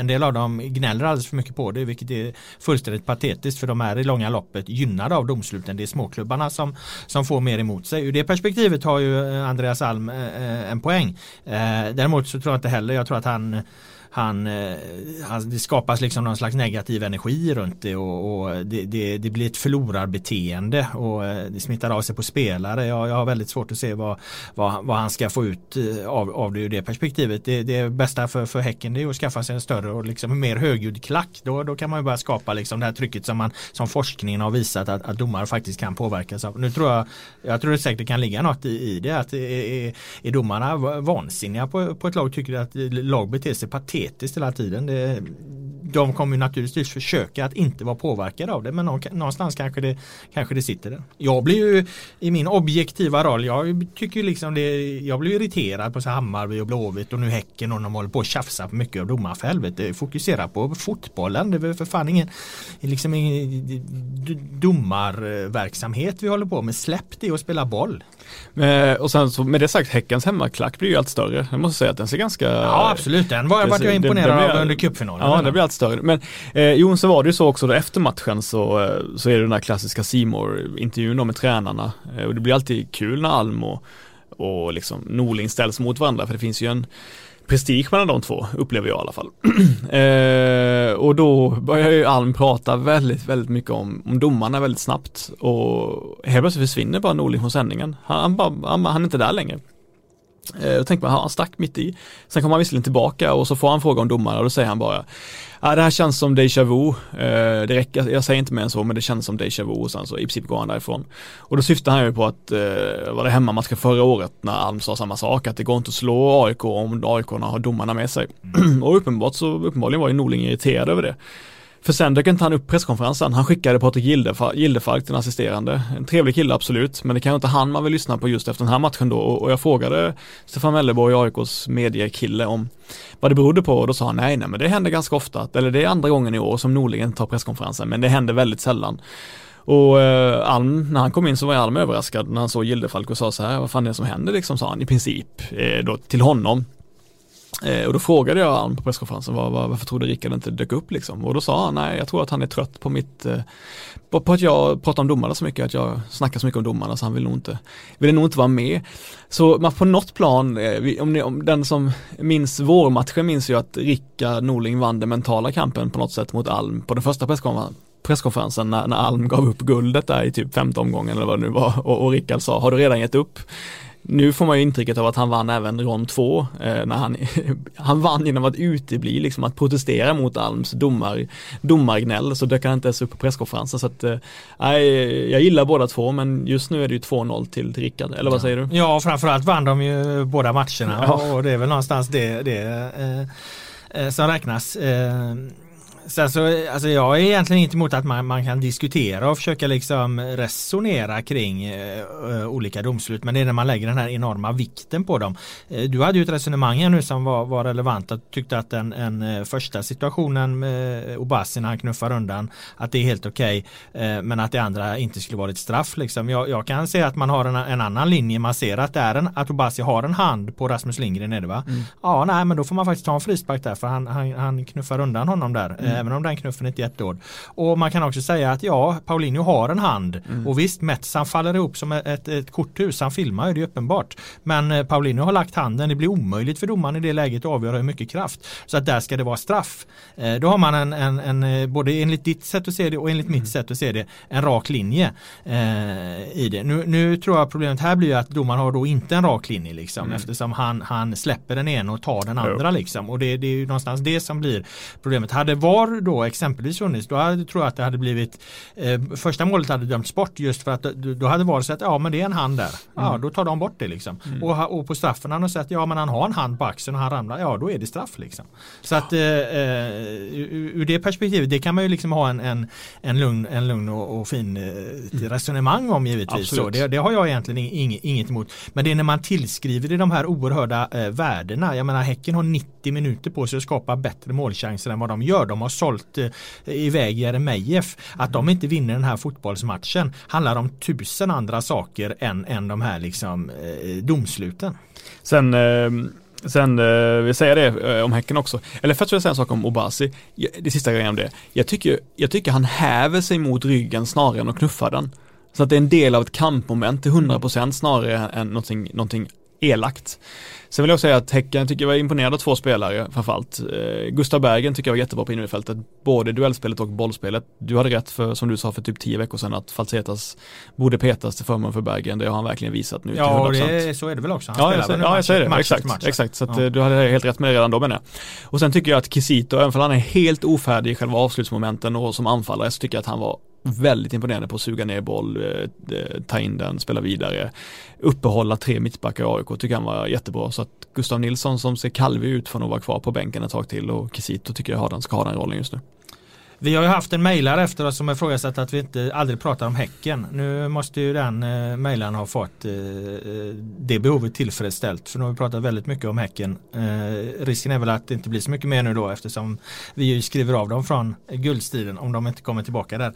en del av dem gnäller alldeles för mycket på det vilket är fullständigt patetiskt för de är i långa loppet gynnade av domsluten. Det är småklubbarna som, som får mer emot sig. Ur det perspektivet har ju eh, Andreas Alm eh, eh, en poäng. Eh, däremot så tror jag inte heller, jag tror att han han, eh, han, det skapas liksom någon slags negativ energi runt det och, och det, det, det, blir ett förlorarbeteende och eh, det smittar av sig på spelare. Jag, jag har väldigt svårt att se vad, vad, vad, han ska få ut eh, av, av det ur det perspektivet. Det, det bästa för, för Häcken är att skaffa sig en större och liksom mer högljudd klack. Då, då kan man ju börja skapa liksom det här trycket som, man, som forskningen har visat att, att domare faktiskt kan påverkas av. Nu tror jag, jag tror det säkert kan ligga något i, i det. Att är, är domarna vansinniga på, på ett lag tycker att lag beter sig patetiskt patetiskt hela tiden. Det, de kommer naturligtvis försöka att inte vara påverkade av det men någonstans kanske det, kanske det sitter där. Jag blir ju i min objektiva roll, jag tycker liksom det, jag blir irriterad på så Hammarby och Blåvitt och nu Häcken och de håller på att tjafsa för mycket av domar för helvete. Fokusera på fotbollen, det är för fan ingen, liksom ingen domarverksamhet vi håller på med. Släpp det och spela boll. Eh, och sen så med det sagt, Häckens hemmaklack blir ju allt större. Jag måste säga att den ser ganska... Ja absolut, den var, var jag imponerad det, det av under cupfinalen. Ja, det blir allt större. Men eh, jo, så var det ju så också då efter matchen så, eh, så är det den här klassiska Simor intervjun då med tränarna. Eh, och det blir alltid kul när Alm och, och liksom Norling ställs mot varandra för det finns ju en prestige mellan de två, upplever jag i alla fall. eh, och då börjar ju Alm prata väldigt, väldigt mycket om, om domarna väldigt snabbt och helt plötsligt försvinner bara Norling från sändningen. Han, han, han, han är inte där längre. Eh, då tänker man, han stack mitt i. Sen kommer han visserligen tillbaka och så får han fråga om domarna och då säger han bara Ja, det här känns som deja vu. Eh, det räcker, jag säger inte mer än så, men det känns som deja vu och sen så i princip går han därifrån. Och då syftar han ju på att, eh, var det hemmamatchen förra året när Alm sa samma sak, att det går inte att slå AIK om AIK har domarna med sig. Mm. och uppenbart så, uppenbarligen var ju Norling irriterad över det. För sen dök inte han upp presskonferensen. Han skickade Patrik Gildefalk, den assisterande. En trevlig kille absolut, men det kanske inte han man vill lyssna på just efter den här matchen då. Och jag frågade Stefan Melleborg, AIKs mediekille, om vad det berodde på och då sa han nej, nej, men det händer ganska ofta. Eller det är andra gången i år som Norlingen tar presskonferensen, men det händer väldigt sällan. Och eh, Alm, när han kom in så var Alm överraskad när han såg Gildefalk och sa så här, vad fan är det som händer liksom, sa han i princip eh, då till honom. Eh, och då frågade jag honom på presskonferensen var, var, varför trodde Rickard inte dök upp liksom? Och då sa han nej jag tror att han är trött på mitt eh, på, på, att jag pratar om domarna så mycket, att jag snackar så mycket om domarna så han vill nog inte, vill nog inte vara med. Så man på något plan, eh, om, ni, om den som minns vårmatchen minns ju att Rickard Norling vann den mentala kampen på något sätt mot Alm på den första presskonferensen presskonferensen när, när Alm gav upp guldet där i typ femte omgången eller vad det nu var och, och Rickard sa, har du redan gett upp? Nu får man ju intrycket av att han vann även rond 2 eh, när han, han vann genom att utebli, liksom att protestera mot Alms domar, domargnäll så dök han inte ens upp på presskonferensen så att eh, jag gillar båda två men just nu är det ju 2-0 till, Rickard, eller vad säger du? Ja, framförallt vann de ju båda matcherna ja. och det är väl någonstans det, det eh, eh som räknas. Eh, Sen så, alltså jag är egentligen inte emot att man, man kan diskutera och försöka liksom resonera kring uh, olika domslut. Men det är när man lägger den här enorma vikten på dem. Uh, du hade ju ett resonemang här nu som var, var relevant. Att tyckte att den en, uh, första situationen med Obasi när han knuffar undan att det är helt okej. Okay, men att det andra inte skulle vara ett straff. Liksom. Jag, jag kan se att man har en, en, annan linje. Man ser att, det är en, att Obasi har en hand på Rasmus Lindgren. Är det va? Mm. Ja, nej men då får man faktiskt ta en frispark där för han, han, han knuffar undan honom där. Mm. Även om den knuffen inte är jättehård. Och man kan också säga att ja, Paulinho har en hand mm. och visst Mets han faller ihop som ett, ett korthus, han filmar ju det är uppenbart. Men eh, Paulinho har lagt handen, det blir omöjligt för domaren i det läget att avgöra hur mycket kraft. Så att där ska det vara straff. Eh, då har man en, en, en, eh, både enligt ditt sätt att se det och enligt mitt mm. sätt att se det, en rak linje eh, i det. Nu, nu tror jag problemet här blir att domaren har då inte en rak linje liksom mm. eftersom han, han släpper den ena och tar den andra jo. liksom. Och det, det är ju någonstans det som blir problemet. Hade VAR då exempelvis funnits då hade, tror jag att det hade blivit eh, första målet hade dömts bort just för att då hade VAR sett ja men det är en hand där. Ja mm. då tar de bort det liksom. Mm. Och, och på straffen har de sett ja men han har en hand på axeln och han ramlar ja då är det straff liksom. Så att eh, eh ur, det perspektivet det kan man ju liksom ha en, en, en, lugn, en lugn och, och fin eh, mm. resonemang om givetvis. Så det, det, har jag egentligen inget, inget emot. Men det är när man tillskriver det de här oerhörda eh, värdena. Jag menar Häcken har 90 minuter på sig att skapa bättre målchanser än vad de gör. De har sålt eh, iväg Jeremejeff. Att de inte vinner den här fotbollsmatchen handlar om tusen andra saker än, än de här liksom, eh, domsluten. Sen eh... Sen eh, vill säga det eh, om Häcken också. Eller först vill jag säga en sak om Obasi. Det sista grejen om det. Jag tycker, jag tycker han häver sig mot ryggen snarare än att knuffa den. Så att det är en del av ett kampmoment till 100% snarare än någonting, någonting elakt. Sen vill jag säga att Häcken tycker jag var imponerad av två spelare framförallt. Eh, Gustav Bergen tycker jag var jättebra på innerfältet, både duellspelet och bollspelet. Du hade rätt för, som du sa för typ tio veckor sedan, att Falsetas borde petas till förmån för Bergen. Det har han verkligen visat nu Ja, och det, så är det väl också. Han ja, jag, ja, jag säger det. Exakt, exakt. Så att, ja. Eh, du hade helt rätt med det redan då menar jag. Och sen tycker jag att Kisito, även om han är helt ofärdig i själva avslutsmomenten och som anfallare, så tycker jag att han var väldigt imponerande på att suga ner boll, eh, ta in den, spela vidare, uppehålla tre mittbackar i AIK, tycker han var jättebra. Så att Gustav Nilsson som ser kalvig ut får nog vara kvar på bänken ett tag till och Kisito tycker jag har den, ska ha den rollen just nu. Vi har ju haft en mejlare efter oss som har ifrågasatt att vi inte aldrig pratar om Häcken. Nu måste ju den eh, mejlaren ha fått eh, eh, det behovet tillfredsställt. För nu har vi pratat väldigt mycket om Häcken. Eh, risken är väl att det inte blir så mycket mer nu då eftersom vi ju skriver av dem från guldstriden om de inte kommer tillbaka där.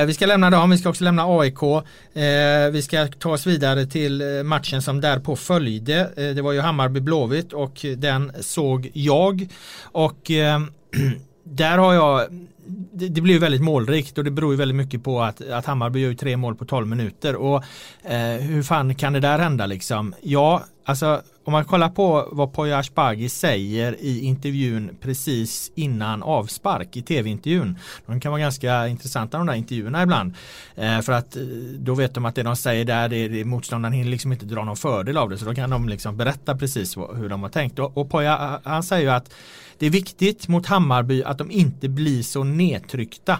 Eh, vi ska lämna dem, vi ska också lämna AIK. Eh, vi ska ta oss vidare till eh, matchen som därpå följde. Eh, det var ju Hammarby Blåvitt och den såg jag. Och där har jag det, det blir väldigt målrikt och det beror ju väldigt mycket på att, att Hammarby gör tre mål på 12 minuter och eh, hur fan kan det där hända liksom? Ja, alltså om man kollar på vad Poya Ashbagi säger i intervjun precis innan avspark i tv-intervjun. De kan vara ganska intressanta de där intervjuerna ibland. Eh, för att eh, då vet de att det de säger där, det, det motståndaren hinner liksom inte dra någon fördel av det. Så då kan de liksom berätta precis vad, hur de har tänkt. Och, och Poya, eh, han säger ju att det är viktigt mot Hammarby att de inte blir så nedtryckta.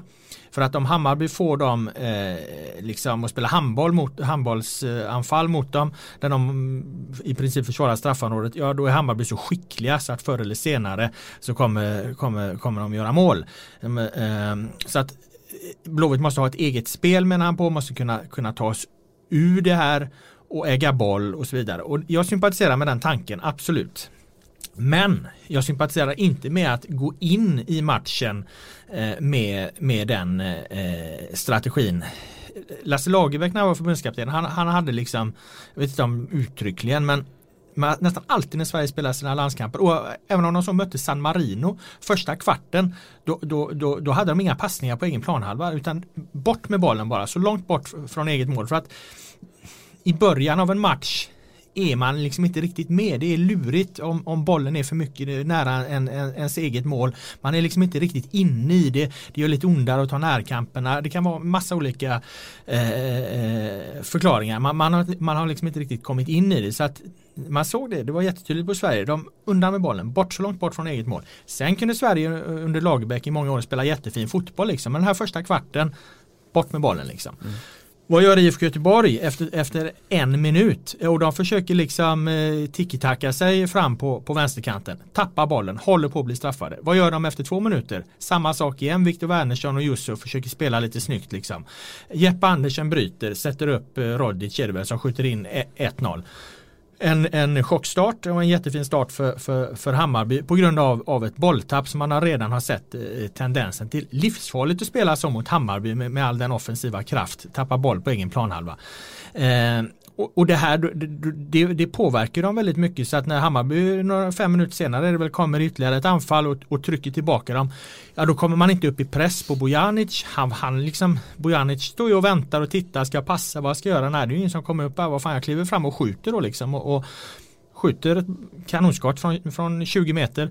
För att om Hammarby får dem eh, liksom att spela handboll mot, handbollsanfall mot dem där de mm, i princip försvarar straffområdet, ja då är Hammarby så skickliga så att förr eller senare så kommer, kommer, kommer de göra mål. Eh, så att eh, Blåvitt måste ha ett eget spel menar han på, måste kunna, kunna ta oss ur det här och äga boll och så vidare. Och jag sympatiserar med den tanken, absolut. Men jag sympatiserar inte med att gå in i matchen eh, med, med den eh, strategin. Lasse Lagerbäck när han var förbundskapten, han, han hade liksom, jag vet inte om uttryckligen, men nästan alltid när Sverige spelar sina landskamper och även om de så mötte San Marino första kvarten då, då, då, då hade de inga passningar på egen planhalva utan bort med bollen bara så långt bort från eget mål för att i början av en match är man liksom inte riktigt med. Det är lurigt om, om bollen är för mycket nära en, en, ens eget mål. Man är liksom inte riktigt inne i det. Det gör lite ondare att ta närkamperna. Det kan vara massa olika eh, eh förklaringar. Man, man, har, man har liksom inte riktigt kommit in i det. Så att man såg det, det var jättetydligt på Sverige. De undan med bollen, bort så långt bort från eget mål. Sen kunde Sverige under Lagerbäck i många år spela jättefin fotboll liksom. Men den här första kvarten, bort med bollen liksom. Mm. Vad gör IFK Göteborg efter, efter en minut? Och de försöker liksom eh, tiki-taka sig fram på, på vänsterkanten. Tappar bollen, håller på att bli straffade. Vad gör de efter två minuter? Samma sak igen. Viktor Wernersson och Yusuf försöker spela lite snyggt liksom. Jeppe Andersen bryter, sätter upp eh, Rodic som skjuter in eh, 1-0 en, en chockstart och en jättefin start för, för, för Hammarby på grund av, av ett bolltapp som man har redan har sett eh, tendensen till. Livsfarligt att spela så mot Hammarby med, med all den offensiva kraft, tappa boll på egen planhalva. Eh, och, och det här det, det, påverkar dem väldigt mycket. Så att när Hammarby några fem minuter senare det väl kommer ytterligare ett anfall och, och trycker tillbaka dem ja då kommer man inte upp i press på Bojanic. Han, han liksom Bojanic står ju och väntar och tittar. Ska jag passa? Vad ska jag göra? Nej det är ju ingen som kommer upp här, vad fan jag kliver fram och skjuter då liksom och, och skjuter ett kanonskott från, från 20 meter.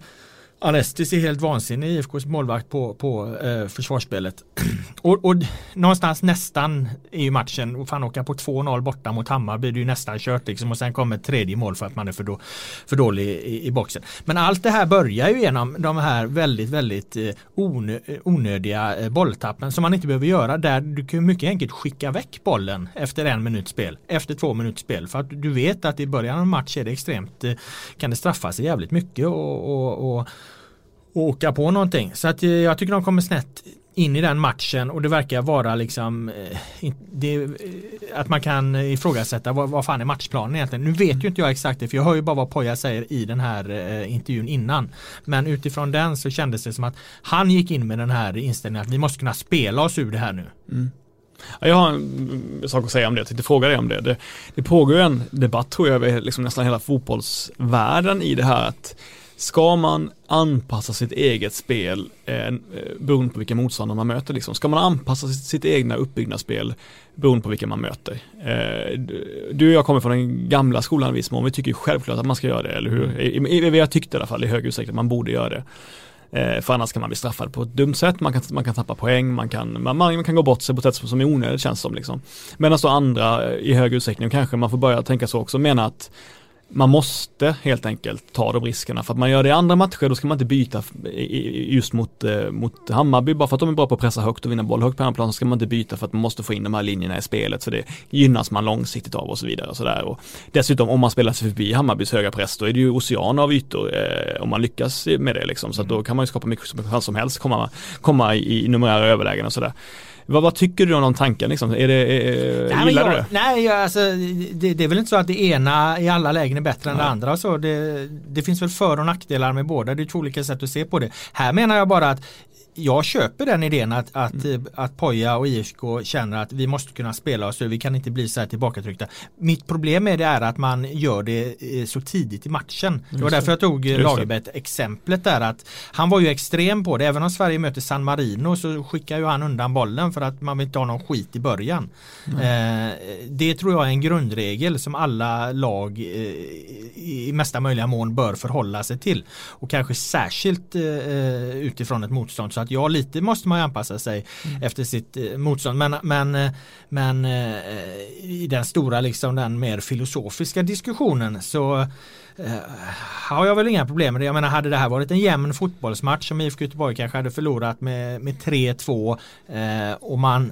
Arestis är helt vansinnig, IFKs målvakt på, på eh, försvarsspelet. och, och, någonstans nästan är ju matchen, och fan åka på 2-0 borta mot Hammarby, det är ju nästan kört liksom och sen kommer ett tredje mål för att man är för, då, för dålig i, i, boxen. Men allt det här börjar ju genom de här väldigt, väldigt eh, onö, eh, onödiga eh, bolltappen som man inte behöver göra där du kan mycket enkelt skicka väck bollen efter en minuts spel, efter två minuters spel för att du vet att i början av en match är det extremt, eh, kan det straffa sig jävligt mycket och, och, och och åka på någonting. Så att eh, jag tycker de kommer snett in i den matchen och det verkar vara liksom eh, det, eh, att man kan ifrågasätta vad, vad fan är matchplanen egentligen. Nu vet ju inte jag exakt det för jag hör ju bara vad Poja säger i den här intervjun innan. Men utifrån den så kändes det som att han gick in med den här inställningen att vi måste kunna spela oss ur det här nu. Mm. Jag har en mm, sak att säga om det, jag tänkte fråga dig om det. Det, det pågår en debatt tror jag över liksom nästan hela fotbollsvärlden i det här att Ska man anpassa sitt eget spel eh, beroende på vilka motståndare man möter? Liksom? Ska man anpassa sitt, sitt egna uppbyggnadsspel beroende på vilka man möter? Eh, du och jag kommer från den gamla skolan i viss mån, vi tycker självklart att man ska göra det, eller hur? I, i, jag tyckte i alla fall i hög utsträckning att man borde göra det. Eh, för annars kan man bli straffad på ett dumt sätt, man kan, man kan tappa poäng, man kan, man, man kan gå bort sig på ett sätt som är onödigt känns som. Liksom. Medan då andra i hög utsträckning, kanske man får börja tänka så också, menar att man måste helt enkelt ta de riskerna. För att man gör det i andra matcher, då ska man inte byta just mot, eh, mot Hammarby. Bara för att de är bra på att pressa högt och vinna boll högt på hemmaplan så ska man inte byta för att man måste få in de här linjerna i spelet. För det gynnas man långsiktigt av och så vidare. Och så där. Och dessutom om man spelar sig förbi Hammarbys höga press, då är det ju ocean av ytor eh, om man lyckas med det. Liksom. Så att då kan man ju skapa mycket chans som helst, komma, komma i numerära överlägen och sådär. Vad, vad, tycker du om de tankarna? Liksom? Är det, är, nej, gillar jag, du det? Nej, alltså, det, det, är väl inte så att det ena i alla lägen är bättre än nej. det andra. Så det, det finns väl för och nackdelar med båda. Det är två olika sätt att se på det. Här menar jag bara att jag köper den idén att, att, mm. att Poja och IFK känner att vi måste kunna spela oss vi kan inte bli så här tillbakatryckta. Mitt problem med det är att man gör det eh, så tidigt i matchen. Det var därför jag tog Lagerbäck exemplet där att han var ju extrem på det. Även om Sverige möter San Marino så skickar ju han undan bollen för att man vill inte ha någon skit i början. Mm. Eh, det tror jag är en grundregel som alla lag eh, i mesta möjliga mån bör förhålla sig till. Och kanske särskilt eh, utifrån ett motstånd. Så att ja, lite måste man ju anpassa sig mm. efter sitt eh, motstånd. Men, men, eh, men eh, i den stora, liksom den mer filosofiska diskussionen så har jag väl inga problem med det. Jag menar hade det här varit en jämn fotbollsmatch som IFK Göteborg kanske hade förlorat med, med 3-2 eh, och man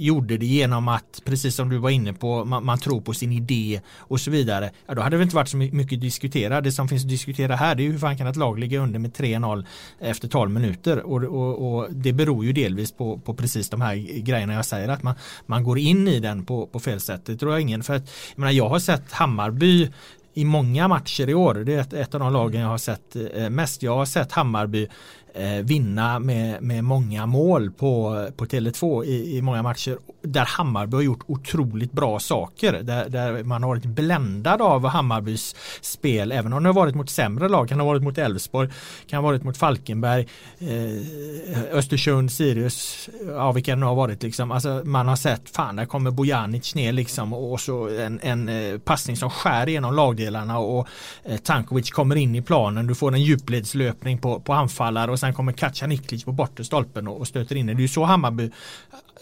gjorde det genom att, precis som du var inne på, man, man, tror på sin idé och så vidare. Ja, då hade det inte varit så mycket att diskutera. Det som finns att diskutera här det är hur fan kan ett lag ligga under med 3-0 efter 12 minuter och, och, och, det beror ju delvis på, på precis de här grejerna jag säger att man, man går in i den på, på fel sätt. Det tror jag ingen för att jag, menar, jag har sett Hammarby i många matcher i år. Det är ett, ett av de lagen jag har sett eh, mest. Jag har sett Hammarby Eh, vinna med, med många mål på, på Tele2 i, i många matcher där Hammarby har gjort otroligt bra saker. Där, där man har varit bländad av Hammarbys spel även om det har varit mot sämre lag. Kan ha varit mot Elfsborg, kan ha varit mot Falkenberg, eh, Östersund, Sirius, ja vilka det nu har varit liksom. Alltså, man har sett, fan där kommer Bojanic ner liksom och så en, en eh, passning som skär igenom lagdelarna och eh, Tankovic kommer in i planen. Du får en djupledslöpning på, på anfallare och sen kommer Katja Niklic på bortre stolpen och, och stöter in det. Det är ju så Hammarby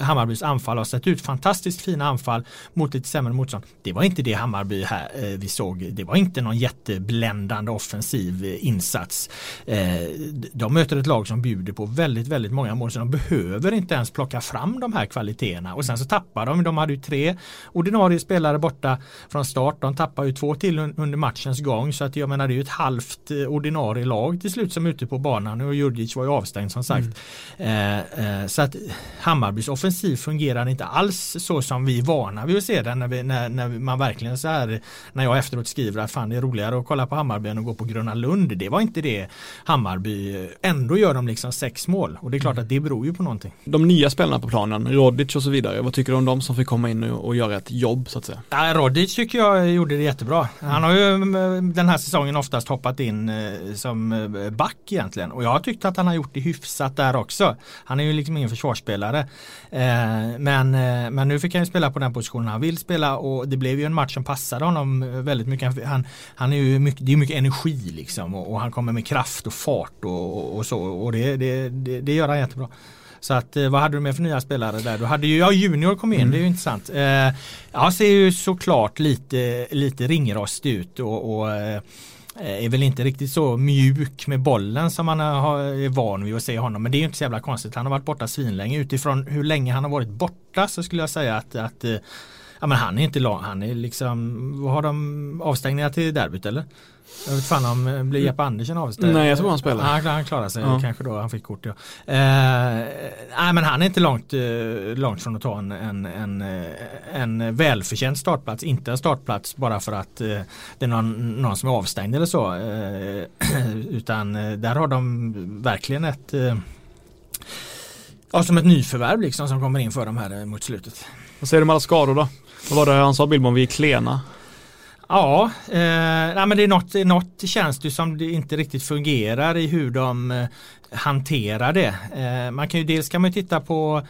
Hammarbys anfall har sett ut. Fantastiskt fina anfall mot lite sämre motstånd. Det var inte det Hammarby här eh, vi såg. Det var inte någon jättebländande offensiv eh, insats. Eh, de möter ett lag som bjuder på väldigt, väldigt många mål så de behöver inte ens plocka fram de här kvaliteterna och sen så tappar de. De hade ju tre ordinarie spelare borta från start. De tappar ju två till under matchens gång så att jag menar det är ju ett halvt eh, ordinarie lag till slut som är ute på banan och Djurdjic var ju avstängd som sagt. Mm. Eh, eh, så att Hammarbys offensiv fungerar inte alls så som vi är vana vid att se den när, vi, när, när man verkligen så här när jag efteråt skriver att fan det är roligare att kolla på Hammarby än att gå på Gröna Lund. Det var inte det Hammarby, ändå gör de liksom sex mål och det är klart att det beror ju på någonting. De nya spelarna på planen, Rodic och så vidare, vad tycker du om dem som fick komma in och göra ett jobb så att säga? Ja, Rodic tycker jag gjorde det jättebra. Han har ju mm, den här säsongen oftast hoppat in eh, som eh, back egentligen och jag har tyckt att han har gjort det hyfsat där också. Han är ju liksom ingen försvarsspelare. Eh, men, men nu fick han ju spela på den positionen han vill spela och det blev ju en match som passade honom väldigt mycket. Han, han är ju mycket, det är mycket energi liksom och, och han kommer med kraft och fart och, och så och det, det, det, det gör han jättebra. Så att vad hade du med för nya spelare där? Du hade ju, ja Junior kom in, mm. det är ju intressant. Eh, ja, ser ju såklart lite, lite ringrostig ut och, och eh, Eh, är väl inte riktigt så mjuk med bollen som man eh, är van vid att se honom. Men det är ju inte så jävla konstigt. Han har varit borta svinlänge. Utifrån hur länge han har varit borta så skulle jag säga att, att eh, ja, men han är inte lång. Han är liksom, vad har de avstängningar till derbyt eller? Jag vet fan om eh, blir Jeppe Andersen avstängd? Nej jag tror han spelar. Han, han klarar sig ja. kanske då, han fick kort ja. Eh, nej men han är inte långt, eh, långt från att ta en, en, en, eh, en välförtjänt startplats. Inte en startplats bara för att eh, det är någon, någon som är avstängd eller så. Eh, utan där har de verkligen ett Ja, som ett nyförvärv liksom som kommer in för de här mot slutet. Vad säger du med alla skador då? Vad var det han sa Billborn, vi är klena? Ja, eh, nej, men det är något, något känns det som det inte riktigt fungerar i hur de eh, hanterar det. Eh, man kan ju dels kan man titta på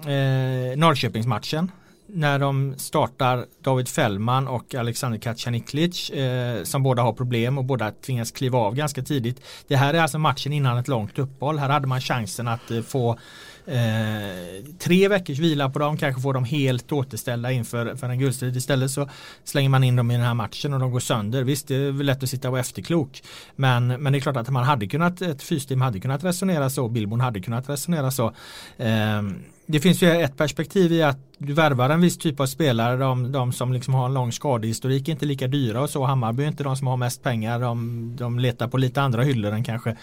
eh, Norrköpingsmatchen när de startar David Fällman och Alexander Kacaniklic eh, som båda har problem och båda tvingas kliva av ganska tidigt. Det här är alltså matchen innan ett långt uppehåll. Här hade man chansen att eh, få Eh, tre veckors vila på dem, kanske får dem helt återställda inför för en guldstrid. Istället så slänger man in dem i den här matchen och de går sönder. Visst, det är lätt att sitta och vara efterklok. Men, men det är klart att man hade kunnat, ett fysteam hade kunnat resonera så, Bilbon hade kunnat resonera så. Eh, det finns ju ett perspektiv i att du värvar en viss typ av spelare, de, de som liksom har en lång skadehistorik är inte lika dyra och så. Hammarby är inte de som har mest pengar, de, de letar på lite andra hyllor än kanske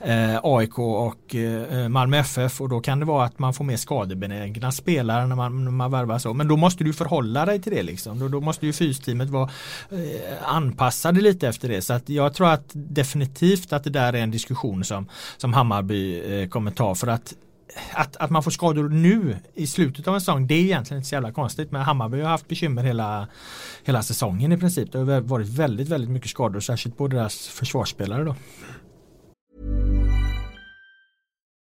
eh, AIK och eh, Malmö FF och då kan det vara att man får mer skadebenägna spelare när man, när man värvar så. Men då måste du förhålla dig till det liksom. Då, då måste ju fysteamet vara eh, anpassade lite efter det. Så att jag tror att definitivt att det där är en diskussion som, som Hammarby eh, kommer ta för att att, att man får skador nu i slutet av en säsong det är egentligen inte så jävla konstigt men Hammarby har haft bekymmer hela, hela säsongen i princip. Det har varit väldigt, väldigt mycket skador särskilt på deras försvarsspelare då.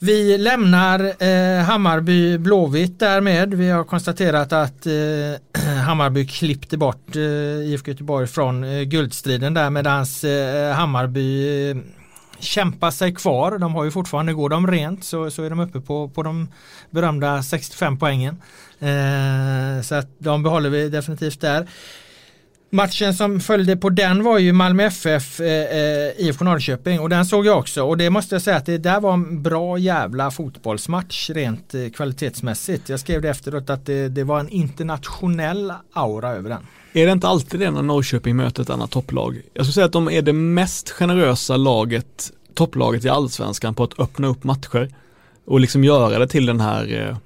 Vi lämnar eh, Hammarby Blåvitt därmed. Vi har konstaterat att eh, Hammarby klippte bort eh, IFK Göteborg från eh, guldstriden där medans eh, Hammarby eh, kämpar sig kvar. De har ju fortfarande, går de rent så, så är de uppe på, på de berömda 65 poängen. Eh, så att de behåller vi definitivt där. Matchen som följde på den var ju Malmö FF eh, eh IFK Norrköping och den såg jag också och det måste jag säga att det där var en bra jävla fotbollsmatch rent eh, kvalitetsmässigt. Jag skrev det efteråt att det, det, var en internationell aura över den. Är det inte alltid det när Norrköping möter ett annat topplag? Jag skulle säga att de är det mest generösa laget, topplaget i allsvenskan på att öppna upp matcher och liksom göra det till den här eh,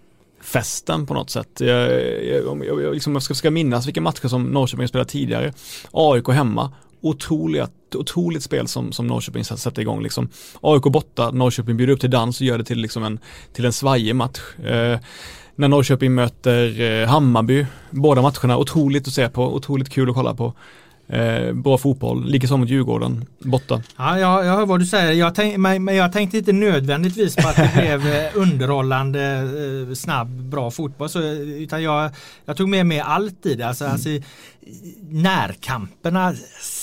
festen på något sätt. Jag, jag, jag, liksom, jag ska, ska minnas vilka matcher som Norrköping spelat tidigare. AIK hemma, otroliga, otroligt spel som, som Norrköping sätter igång liksom. AIK borta, Norrköping bjuder upp till dans och gör det till liksom en, till en svajig match. Eh, när Norrköping möter eh, Hammarby, båda matcherna, otroligt att se på, otroligt kul att kolla på. Eh, bra fotboll, likaså mot Djurgården borta. Ja, jag, jag hör vad du säger. Jag tänk, men jag tänkte inte nödvändigtvis på att det blev eh, underhållande, eh, snabb, bra fotboll. Så, utan jag, jag tog med mig allt i det. Alltså, mm. alltså, närkamperna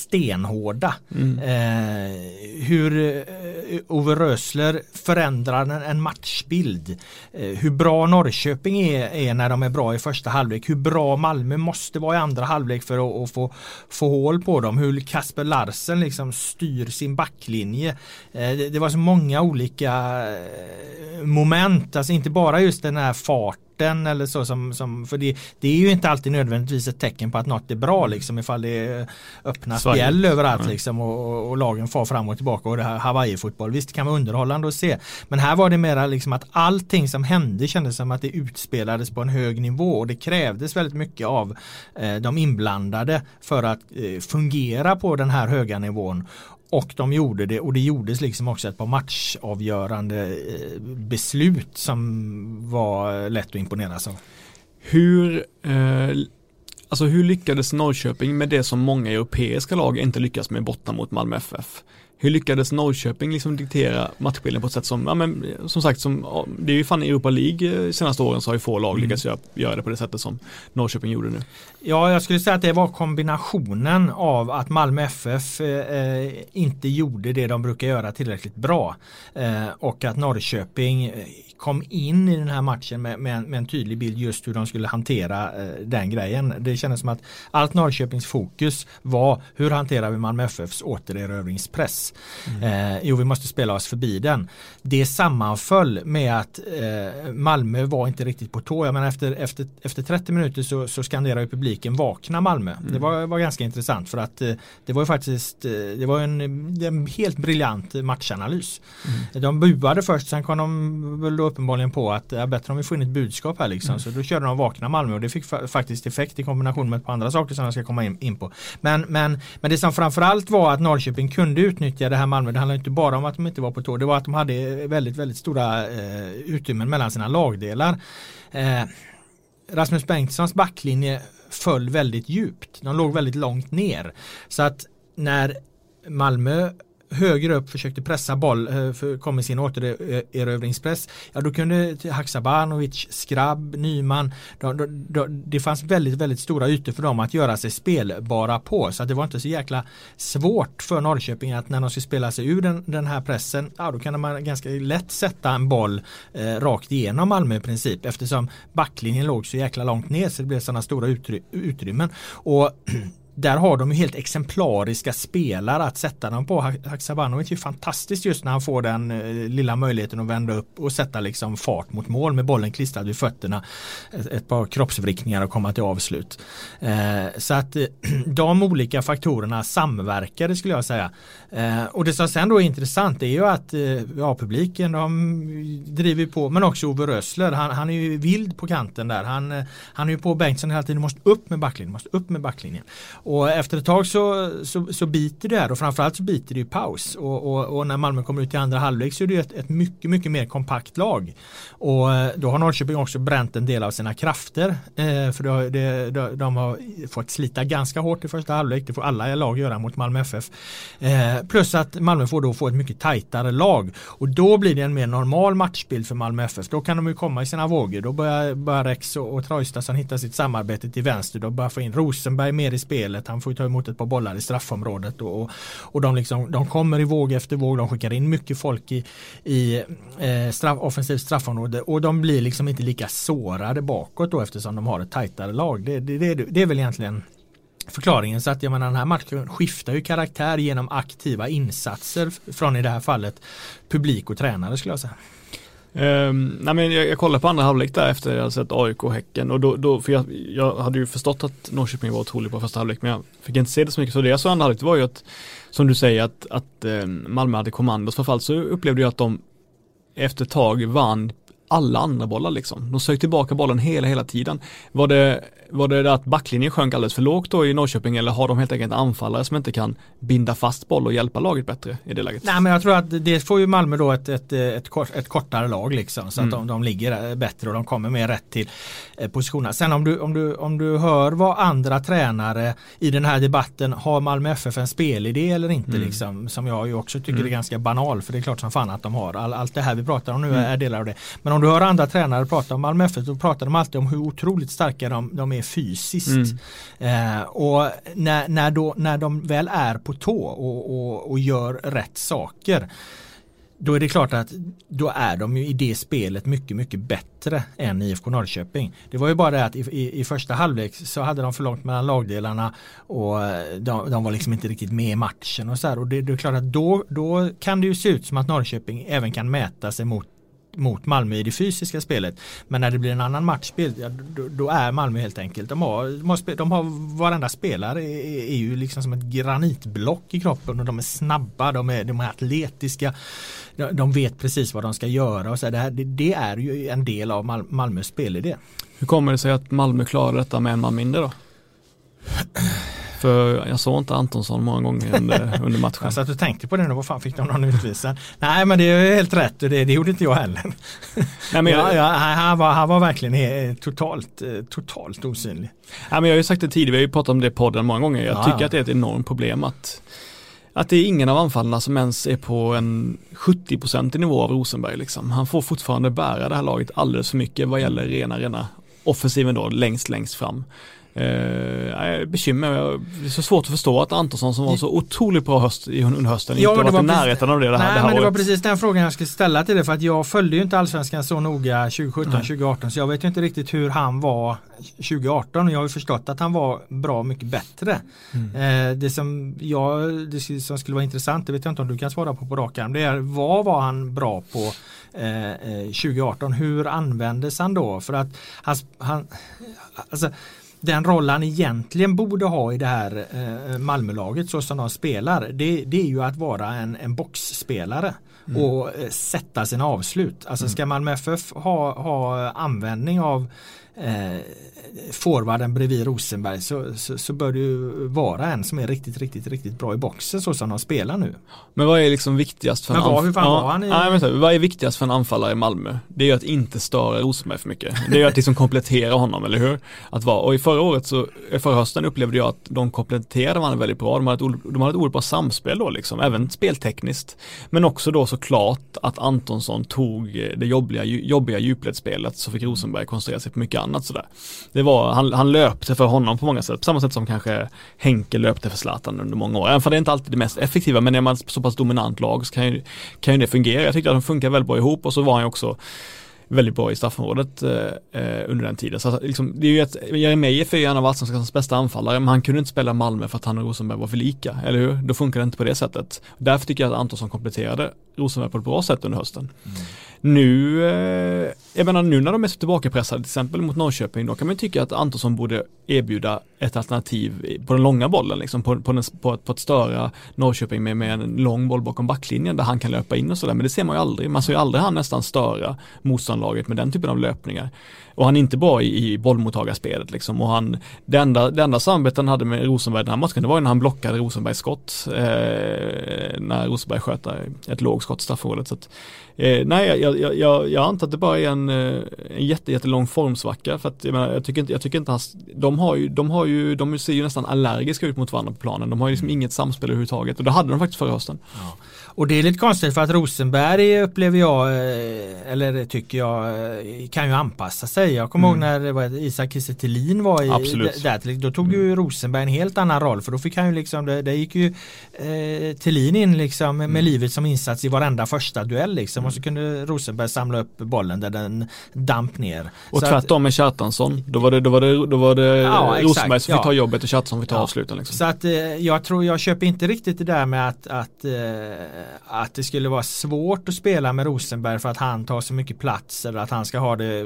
stenhårda. Mm. Eh, hur eh, Ove Rösler förändrar en, en matchbild. Eh, hur bra Norrköping är, är, när de är bra i första halvlek. Hur bra Malmö måste vara i andra halvlek för att, att få, få hål på dem. Hur Kasper Larsen liksom styr sin backlinje. Eh, det, det, var så många olika eh, moment. Alltså inte bara just den här farten sporten eller så som, som för det, det är ju inte alltid nödvändigtvis ett tecken på att något är bra mm. liksom ifall det är öppna spjäll överallt mm. liksom och, och, lagen far fram och tillbaka och det här Hawaii-fotboll. Visst det kan vara underhållande att se men här var det mera liksom att allting som hände kändes som att det utspelades på en hög nivå och det krävdes väldigt mycket av eh, de inblandade för att eh, fungera på den här höga nivån och de gjorde det och det gjordes liksom också ett par matchavgörande eh, beslut som var lätt att imponeras av. Hur, eh, alltså hur lyckades Norrköping med det som många europeiska lag inte lyckas med borta mot Malmö FF? Hur lyckades Norrköping liksom diktera matchbilden på ett sätt som, ja men som sagt, som, det är ju fan i Europa League eh, senaste åren så har ju få lag mm. lyckats göra, göra det på det sättet som Norrköping gjorde nu. Ja, jag skulle säga att det var kombinationen av att Malmö FF eh, inte gjorde det de brukar göra tillräckligt bra eh, och att Norrköping eh, kom in i den här matchen med, med, med en tydlig bild just hur de skulle hantera eh, den grejen. Det kändes som att allt Norrköpings fokus var hur hanterar vi Malmö FFs återerövringspress. Mm. Eh, jo, vi måste spela oss förbi den. Det sammanföll med att eh, Malmö var inte riktigt på tå. Jag menar, efter, efter, efter 30 minuter så, så skanderar publiken vakna Malmö. Mm. Det var, var ganska intressant för att eh, det var ju faktiskt eh, det var en, en helt briljant matchanalys. Mm. De buade först, sen kom de väl uppenbarligen på att det är bättre om vi får in ett budskap här liksom. Mm. Så då körde de Vakna Malmö och det fick faktiskt effekt i kombination med ett par andra saker som jag ska komma in, in på. Men, men, men det som framförallt var att Norrköping kunde utnyttja det här Malmö. Det handlar inte bara om att de inte var på tå. Det var att de hade väldigt, väldigt stora eh, utrymmen mellan sina lagdelar. Eh, Rasmus Bengtssons backlinje föll väldigt djupt. De låg väldigt långt ner. Så att när Malmö högre upp försökte pressa boll, eh, kom i sin återerövringspress, eh, ja då kunde Haksabanovic, Skrabb, Nyman, då, då, då, det fanns väldigt, väldigt stora ytor för dem att göra sig spelbara på. Så att det var inte så jäkla svårt för Norrköping att när de skulle spela sig ur den, den här pressen, ja då kan man ganska lätt sätta en boll eh, rakt igenom Malmö i princip eftersom backlinjen låg så jäkla långt ner så det blev sådana stora utry utrymmen. Och där har de helt exemplariska spelare att sätta dem på. Haksabanovic är fantastiskt just när han får den eh, lilla möjligheten att vända upp och sätta liksom fart mot mål med bollen klistrad vid fötterna. Ett, par kroppsvrickningar och komma till avslut. Eh, så att eh, de olika faktorerna samverkade skulle jag säga. Eh, och det som sen då är intressant är ju att eh, ja, publiken de driver på men också Ove Rössler. Han, han är ju vild på kanten där. Han, eh, han är ju på Bengtsson hela tiden. Måste upp med backlinjen. Måste upp med backlinjen. Och efter ett tag så, så, så biter det här och framförallt så biter det i paus. Och, och, och, när Malmö kommer ut i andra halvlek så är det ett, ett mycket, mycket mer kompakt lag. Och eh, då har Norrköping också bränt en del av sina krafter. Eh, för det, det, de, de har fått slita ganska hårt i första halvlek. Det får alla lag göra mot Malmö FF. Plus att Malmö får då få ett mycket tajtare lag. Och då blir det en mer normal matchbild för Malmö FF. Då kan de ju komma i sina vågor. Då börjar, börjar Rex och, och Traustason hitta sitt samarbete till vänster. Då börjar få in Rosenberg mer i spelet. Han får ta emot ett par bollar i straffområdet och, och de, liksom, de kommer i våg efter våg. De skickar in mycket folk i, i eh, straff, offensivt straffområde och de blir liksom inte lika sårade bakåt då eftersom de har ett tajtare lag. Det, det, det, det är väl egentligen förklaringen. Så att jag menar den här matchen skiftar ju karaktär genom aktiva insatser från i det här fallet publik och tränare skulle jag säga. Um, nej men jag, jag kollade på andra halvlek där efter jag sett AIK och Häcken och då, då för jag, jag, hade ju förstått att Norrköping var otroligt på första halvlek men jag fick inte se det så mycket så det jag såg andra halvlek var ju att som du säger att, att um, Malmö hade kommandos framförallt så upplevde jag att de efter ett tag vann alla andra bollar liksom. De sög tillbaka bollen hela, hela tiden. Var det, var det att backlinjen sjönk alldeles för lågt då i Norrköping eller har de helt enkelt anfallare som inte kan binda fast boll och hjälpa laget bättre i det läget? Nej men jag tror att det får ju Malmö då ett, ett, ett, ett kortare lag liksom så att mm. de, de ligger bättre och de kommer mer rätt till eh, positionerna. Sen om du, om, du, om du hör vad andra tränare i den här debatten har Malmö FF en spelidé eller inte mm. liksom som jag ju också tycker mm. är ganska banal för det är klart som fan att de har. All, allt det här vi pratar om nu mm. är delar av det. Men om du hör andra tränare prata om Malmö FF då pratar de alltid om hur otroligt starka de, de är fysiskt. Mm. Eh, och när, när, då, när de väl är på tå och, och, och gör rätt saker då är det klart att då är de ju i det spelet mycket, mycket bättre än IFK Norrköping. Det var ju bara det att i, i, i första halvlek så hade de för långt mellan lagdelarna och de, de var liksom inte riktigt med i matchen och så här. Och det, det är klart att då, då kan det ju se ut som att Norrköping även kan mäta sig mot mot Malmö i det fysiska spelet. Men när det blir en annan matchbild, ja, då, då, är Malmö helt enkelt. De har, de har, de har varenda spelare är, är, ju liksom som ett granitblock i kroppen och de är snabba, de är, de är atletiska. De, de vet precis vad de ska göra och så det, här, det, det är ju en del av Mal, Malmös spelidé. Hur kommer det sig att Malmö klarar detta med en man mindre då? För jag såg inte Antonsson många gånger under, under matchen. Jag satt och tänkte på det nu, vad fan fick de någon utvisad? Nej men det är helt rätt och det, det gjorde inte jag heller. Nej, men jag, ja, han, var, han var verkligen totalt, eh, totalt osynlig. Ja, men jag har ju sagt det tidigare, vi har ju pratat om det i podden många gånger. Jag ja, tycker ja. att det är ett enormt problem att att det är ingen av anfallarna som ens är på en 70% nivå av Rosenberg liksom. Han får fortfarande bära det här laget alldeles för mycket vad gäller rena, rena offensiven då längst, längst fram. Eh, bekymmer. Det är så svårt att förstå att Antonsson som var så otroligt bra höst, under hösten ja, inte varit i närheten av det, det här, nej, det här men det året. var precis den frågan jag skulle ställa till dig för att jag följde ju inte allsvenskan så noga 2017, nej. 2018 så jag vet ju inte riktigt hur han var 2018 och jag har ju förstått att han var bra mycket bättre. Mm. Eh, det, som jag, det som skulle vara intressant, det vet jag inte om du kan svara på på rak arm, det är vad var han bra på eh, 2018? Eh, hur användes han då? För att han, han alltså, den roll han egentligen borde ha i det här eh, Malmölaget så som de spelar det, det är ju att vara en, en boxspelare mm. och eh, sätta sina avslut. Alltså mm. ska Malmö FF ha, ha användning av eh, forwarden bredvid Rosenberg så, så, så, bör det ju vara en som är riktigt, riktigt, riktigt bra i boxen så som de spelar nu. Men vad är liksom viktigast för en anfallare? Hur fan ja, var han i... nej, men, vad är viktigast för en anfallare i Malmö? Det är ju att inte störa Rosenberg för mycket. Det är ju att liksom komplettera honom, eller hur? Att vara, och i förra året så, förra hösten upplevde jag att de kompletterade varandra väldigt bra. De hade ett, de hade ett oerhört bra samspel då liksom, även speltekniskt. Men också då såklart att Antonsson tog det jobbiga, jobbiga djupledsspelet så fick Rosenberg koncentrera sig på mycket annat sådär. Det var, han, han löpte för honom på många sätt, på samma sätt som kanske Henke löpte för Zlatan under många år. Även för det är inte alltid det mest effektiva, men är man så pass dominant lag så kan ju, kan ju det fungera. Jag tyckte att de funkar väldigt bra ihop och så var han ju också väldigt bra i straffområdet eh, eh under den tiden. Så liksom, det är ju ett, Jeremejeff är ju en av allsvenskans bästa anfallare, men han kunde inte spela Malmö för att han och Rosenberg var för lika, eller hur? Då funkar det inte på det sättet. Därför tycker jag att Antonsson kompletterade Rosenberg på ett bra sätt under hösten. Mm. Nu, eh, jag menar nu när de är så tillbakapressade till exempel mot Norrköping, då kan man tycka att Antonsson borde erbjuda ett alternativ på den långa bollen, liksom på, på, den, på, på att störa Norrköping med, med en lång boll bakom backlinjen där han kan löpa in och sådär, men det ser man ju aldrig. Man ser ju aldrig han nästan störa motståndarlaget med den typen av löpningar. Och han är inte bra i, i bollmottagarspelet liksom. Och han, det enda, det enda samarbetet han hade med Rosenberg den här matchen, det var ju när han blockade Rosenbergs skott. Eh, när Rosenberg sköt ett lågskott straffområdet. Så att, eh, nej, jag, jag, jag, jag antar att det bara är en, eh, en jätte, jättelång formsvacka. För att jag, menar, jag tycker inte, jag tycker inte hans, de har ju, de har ju, de ser ju nästan allergiska ut mot varandra på planen. De har ju liksom mm. inget samspel överhuvudtaget. Och det hade de faktiskt förra hösten. Ja. Och det är lite konstigt för att Rosenberg upplever jag, eh, eller tycker jag, eh, kan ju anpassa sig. Jag kommer mm. ihåg när var Isak Kiese var i Absolut. där, då tog ju mm. Rosenberg en helt annan roll för då fick han ju liksom, det, det gick ju eh, Thelin in liksom med mm. livet som insats i varenda första duell liksom och så kunde Rosenberg samla upp bollen där den damp ner. Och så tvärtom med Kjartansson, då var det, då var det, då var det ja, Rosenberg som fick ja. ta jobbet och Kjartansson fick ta ja. avsluten. Liksom. Så att eh, jag tror, jag köper inte riktigt det där med att, att, att det skulle vara svårt att spela med Rosenberg för att han tar så mycket plats eller att han ska ha det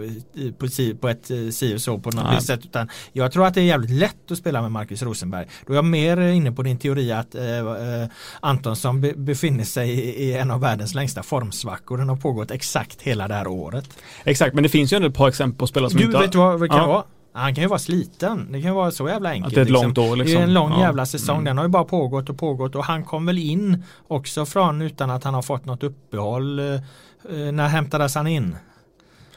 på, på ett eh, si och så på något Nej. sätt. Utan jag tror att det är jävligt lätt att spela med Marcus Rosenberg. Då är jag mer inne på din teori att eh, eh, Antonsson be, befinner sig i, i en av världens längsta formsvackor. Den har pågått exakt hela det här året. Exakt, men det finns ju ändå ett par exempel på spelare som Du inte vet du vad det kan Ja. vara? Han kan ju vara sliten. Det kan ju vara så jävla enkelt. Att det är ett långt år Det liksom. är en lång Ja. jävla säsong. Mm. Den har ju bara pågått och pågått och han kom väl in också från utan att han har fått något uppehåll. Eh, eh, När hämtades han in?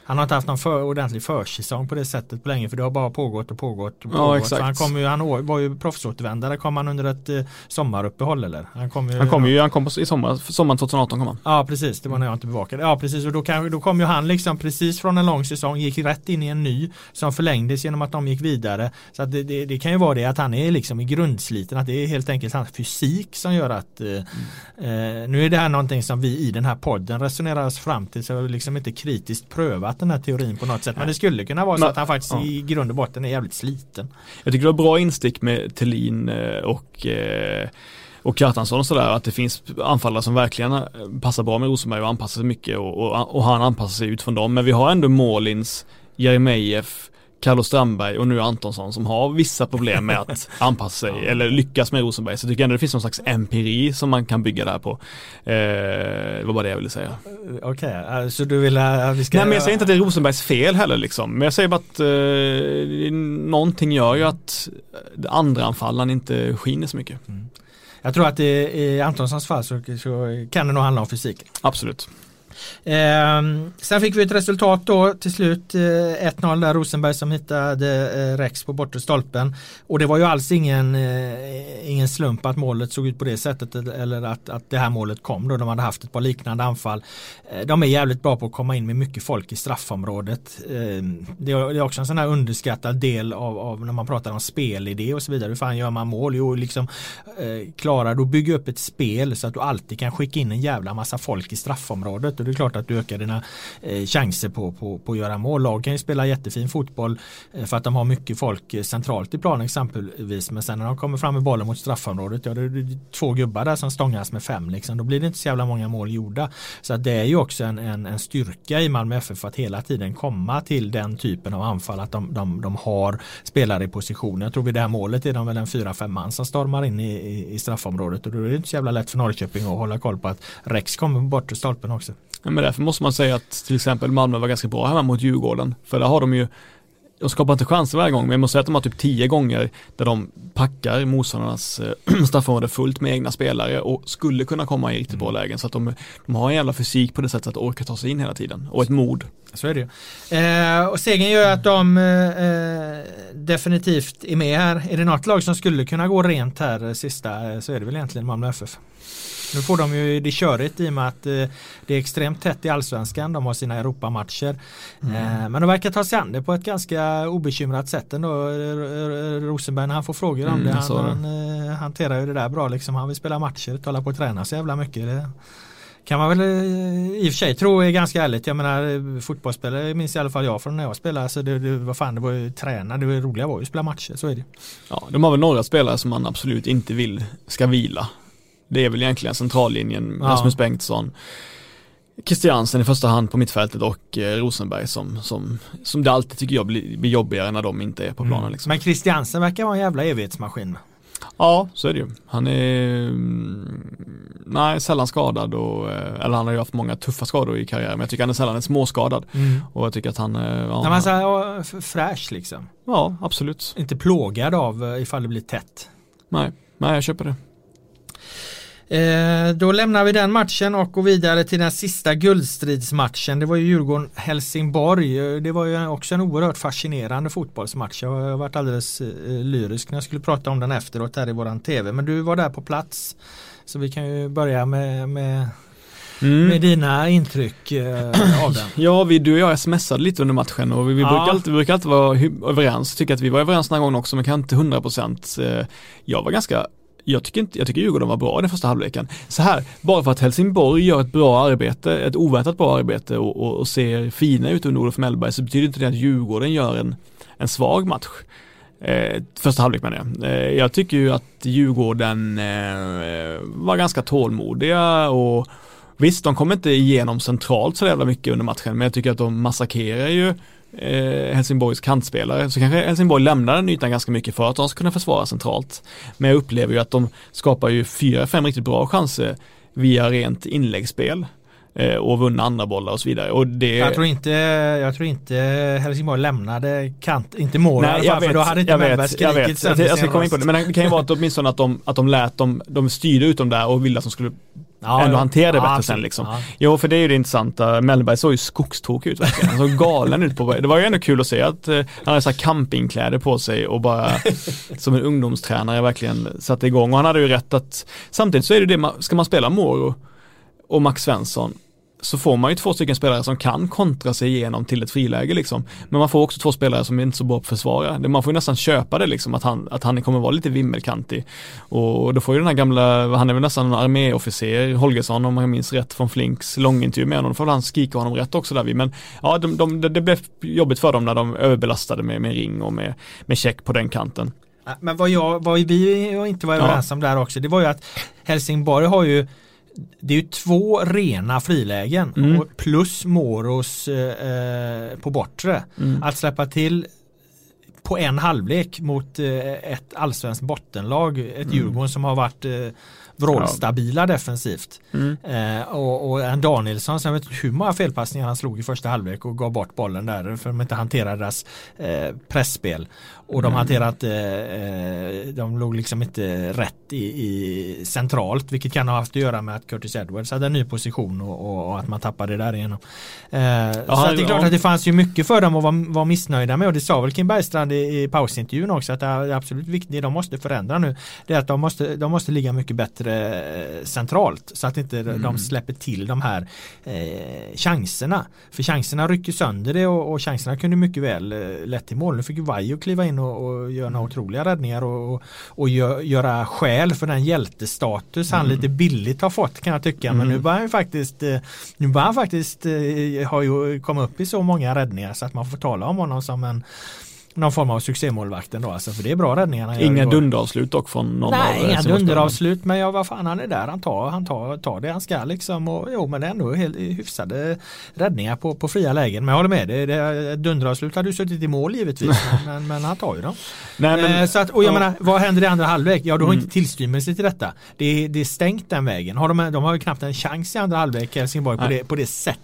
Han har inte haft någon för, ordentlig försäsong på det sättet på länge för det har bara pågått och pågått. Och Ja, pågått. exakt. Så han, kom ju, han var ju proffsåtervändare. Kom han under ett eh, sommaruppehåll eller? Han kom ju, Han kom ju, han kom på, i sommar, sommaren 2018 kom han. Ja precis, det var när jag inte bevakade. Ja precis och då, kan, då kom ju han liksom precis från en lång säsong, gick rätt in i en ny som förlängdes genom att de gick vidare. Så det, det, det kan ju vara det att han är liksom i grundsliten, att det är helt enkelt hans fysik som gör att eh, eh, nu är det här någonting som vi i den här podden resonerar oss fram till så liksom inte kritiskt prövat den här teorin på något sätt. Men det skulle kunna vara så att han faktiskt ja. i grund och botten är jävligt sliten. Jag tycker det var bra instick med Thelin eh, och eh, och Kjartansson och sådär, att det finns anfallare som verkligen eh, passar bra med Rosenberg och anpassar sig mycket och, och, och han anpassar sig utifrån dem. Men vi har ändå Målins, Jeremejeff, Carlos Strandberg och nu Antonsson som har vissa problem med att anpassa sig eller lyckas med Rosenberg. Så jag tycker ändå det finns någon slags empiri som man kan bygga det här på. Eh, det var bara det jag ville säga. Okej, okay, så du vill att vi ska... Nej men jag säger inte att det är Rosenbergs fel heller liksom. Men jag säger bara att eh, någonting gör ju att andra anfallaren inte skiner så mycket. Jag tror att det, i Antonssons fall så, så kan det nog handla om fysik. Absolut. Eh, sen fick vi ett resultat då till slut eh, 1-0 där Rosenberg som hittade eh, Rex på bortre stolpen. Och det var ju alls ingen, eh, ingen slump att målet såg ut på det sättet eller att, att det här målet kom då. De hade haft ett par liknande anfall. Eh, de är jävligt bra på att komma in med mycket folk i straffområdet. Eh, det, är, det är också en sån här underskattad del av, av när man pratar om spelidé och så vidare. Hur fan gör man mål? Jo, liksom eh, klarar du att bygga upp ett spel så att du alltid kan skicka in en jävla massa folk i straffområdet. Och det är klart att du ökar dina eh, chanser på, på, på att göra mål. Lag kan ju spela jättefin fotboll eh, för att de har mycket folk eh, centralt i planen exempelvis. Men sen när de kommer fram med bollen mot straffområdet, ja det är två gubbar där som stångas med fem liksom. Då blir det inte så jävla många mål gjorda. Så att det är ju också en, en, en styrka i Malmö FF att hela tiden komma till den typen av anfall. Att de, de, de har spelare i position. Jag tror vid det här målet är de väl en fyra, fem man som stormar in i, i, i straffområdet. Och då är det inte så jävla lätt för Norrköping att hålla koll på att Rex kommer bort till stolpen också. Ja, men därför måste man säga att till exempel Malmö var ganska bra hemma mot Djurgården. För där har de ju de skapar inte chanser varje gång, men jag måste säga att de har typ tio gånger där de packar motståndarnas eh, straffområde fullt med egna spelare och skulle kunna komma i riktigt bra lägen. Så att de, de har en jävla fysik på det sättet att orka ta sig in hela tiden. Och ett mod. Så är det ju. Eh, och segern gör att de eh, definitivt är med här. Är det något lag som skulle kunna gå rent här sista eh, så är det väl egentligen Malmö FF. Nu får de ju det körigt i och med att eh, det är extremt tätt i allsvenskan. De har sina Europamatcher. Mm. Eh, men de verkar ta sig an det på ett ganska obekymrat sätt ändå. Eh, Rosenberg när han får frågor om Mm, det. Han, han hanterar ju det där bra liksom. Han vill spela matcher, hålla på att träna så jävla mycket. Det kan man väl i och för sig tro är ganska ärligt. Jag menar fotbollsspelare minns i alla fall jag från när jag spelade. Så det, det, vad fan, det var ju träna. Det var roliga var ju att spela matcher. Så är det. Ja, de har väl några spelare som man absolut inte vill ska vila. Det är väl egentligen centrallinjen, Ja. Rasmus Bengtsson, Christiansen i första hand på mittfältet och eh, Rosenberg som, som, som det alltid tycker jag blir, blir jobbigare när de inte är på planen. Liksom. Men Christiansen verkar vara en jävla evighetsmaskin. Ja, så är det ju. Han är, mm, nej, sällan skadad och, eh, eller han har ju haft många tuffa skador i karriären, men jag tycker han är sällan är småskadad. Och jag tycker att han, eh, ja, f- fräsch liksom. ja absolut. Inte plågad av ifall det blir tätt. Nej, nej jag köper det. Eh, då lämnar vi den matchen och går vidare till den sista guldstridsmatchen. Det var ju Djurgården-Helsingborg. Eh, Det var ju också en oerhört fascinerande fotbollsmatch. Jag har varit alldeles eh, lyrisk när jag skulle prata om den efteråt här i våran tv. Men du var där på plats. Så vi kan ju börja med, med, Mm. med dina intryck eh, av den. Ja, vi, du och jag smsade lite under matchen och vi, vi, Ja. brukar, alltid, vi brukar alltid vara överens. Tycker att vi var överens den här gången också, men kan inte 100%. Eh, Jag var ganska jag tycker, inte, jag tycker Djurgården var bra i den första halvleken. Så här, bara för att Helsingborg gör ett bra arbete, ett oväntat bra arbete och, och, och ser fina ut under Olof Mellberg så betyder inte det att Djurgården gör en, en svag match. Eh, första halvlek menar jag. Eh, jag tycker ju att Djurgården eh, var ganska tålmodiga och Visst, de kom inte igenom centralt så jävla mycket under matchen, men jag tycker att de massakrerar ju eh, Helsingborgs kantspelare. Så kanske Helsingborg lämnar den ytan ganska mycket för att de ska kunna försvara centralt. Men jag upplever ju att de skapar ju fyra, fem riktigt bra chanser via rent inläggsspel eh, och vunna andra bollar och så vidare. Och det... jag, tror inte, jag tror inte Helsingborg lämnade kant, inte mål Nej, jag vet, för då hade inte jag Mellberg vet, jag skrikit vet. sönder Jag ska komma in på det, men det kan ju vara att åtminstone att de, att de lät dem, de styrde ut dem där och ville att de skulle Ja, ändå ja. hantera det Ja, bättre absolut. sen liksom. Ja. Jo, för det är ju det intressanta. Mellberg såg ju skogstokig ut verkligen. Han såg galen ut på Det var ju ändå kul att se att eh, han hade så campingkläder på sig och bara som en ungdomstränare verkligen satte igång. Och han hade ju rätt att samtidigt så är det det, ska man spela Moro och Max Svensson så får man ju två stycken spelare som kan kontra sig igenom till ett friläge liksom. Men man får också två spelare som är inte så bra på att försvara. Man får ju nästan köpa det liksom att han, att han kommer vara lite vimmelkantig. Och då får ju den här gamla, han är väl nästan en arméofficer, Holgersson om jag minns rätt från Flinks långintervju med honom. Då får han skrika honom rätt också där vid. Men ja, de, de, det, blev jobbigt för dem när de överbelastade med, med ring och med, med check på den kanten. Ja, Men vad, jag, vad vi inte var överens om där också det var ju att Helsingborg har ju det är ju två rena frilägen Mm. plus Moros eh, på bortre. Mm. Att släppa till på en halvlek mot eh, ett allsvenskt bottenlag, ett Mm. Djurgården som har varit eh, vrålstabila defensivt. Mm. Eh, och, och en Danielsson, sen vet inte hur många felpassningar han slog i första halvlek och gav bort bollen där för de inte hanterade deras eh, pressspel. Och de hanterade inte, eh, de låg liksom inte rätt i, i centralt vilket kan ha haft att göra med att Curtis Edwards hade en ny position och, och, och att man tappade därigenom. Eh, så han- att det är klart ja. att det fanns ju mycket för dem att vara, vara missnöjda med och det sa väl Kim Bergstrand i, i pausintervjun också att det är absolut viktigt, de måste förändra nu det är att de måste, de måste ligga mycket bättre eh, centralt så att inte Mm. de släpper till de här eh, chanserna. För chanserna rycker sönder det och, och chanserna kunde mycket väl eh, lett till mål. Nu fick ju Vaiho kliva in och, och göra några otroliga räddningar och, och, gö, göra skäl för den hjältestatus han lite billigt har fått kan jag tycka. Men nu börjar han faktiskt eh, nu börjar han faktiskt eh, har ju kommit upp i så många räddningar så att man får tala om honom som en någon form av succémålvakten då alltså för det är bra räddningar Inga dunderavslut dock från någon av Nej, eh, inga dunderavslut men ja, vad fan han är där, han tar, han tar, tar det han ska liksom och jo men det är ändå helt hyfsade räddningar på, på fria lägen. Men jag håller med, det, det, dunderavslut hade ju suttit i mål givetvis men, men han tar ju dem. Nej, men, Eh, så att, och jag ja. menar, vad händer i andra halvlek? Ja, du har Mm. inte tillstymmelse till detta. Det det är stängt den vägen. Har de, de har ju knappt en chans i andra halvlek Helsingborg på det, på det sättet.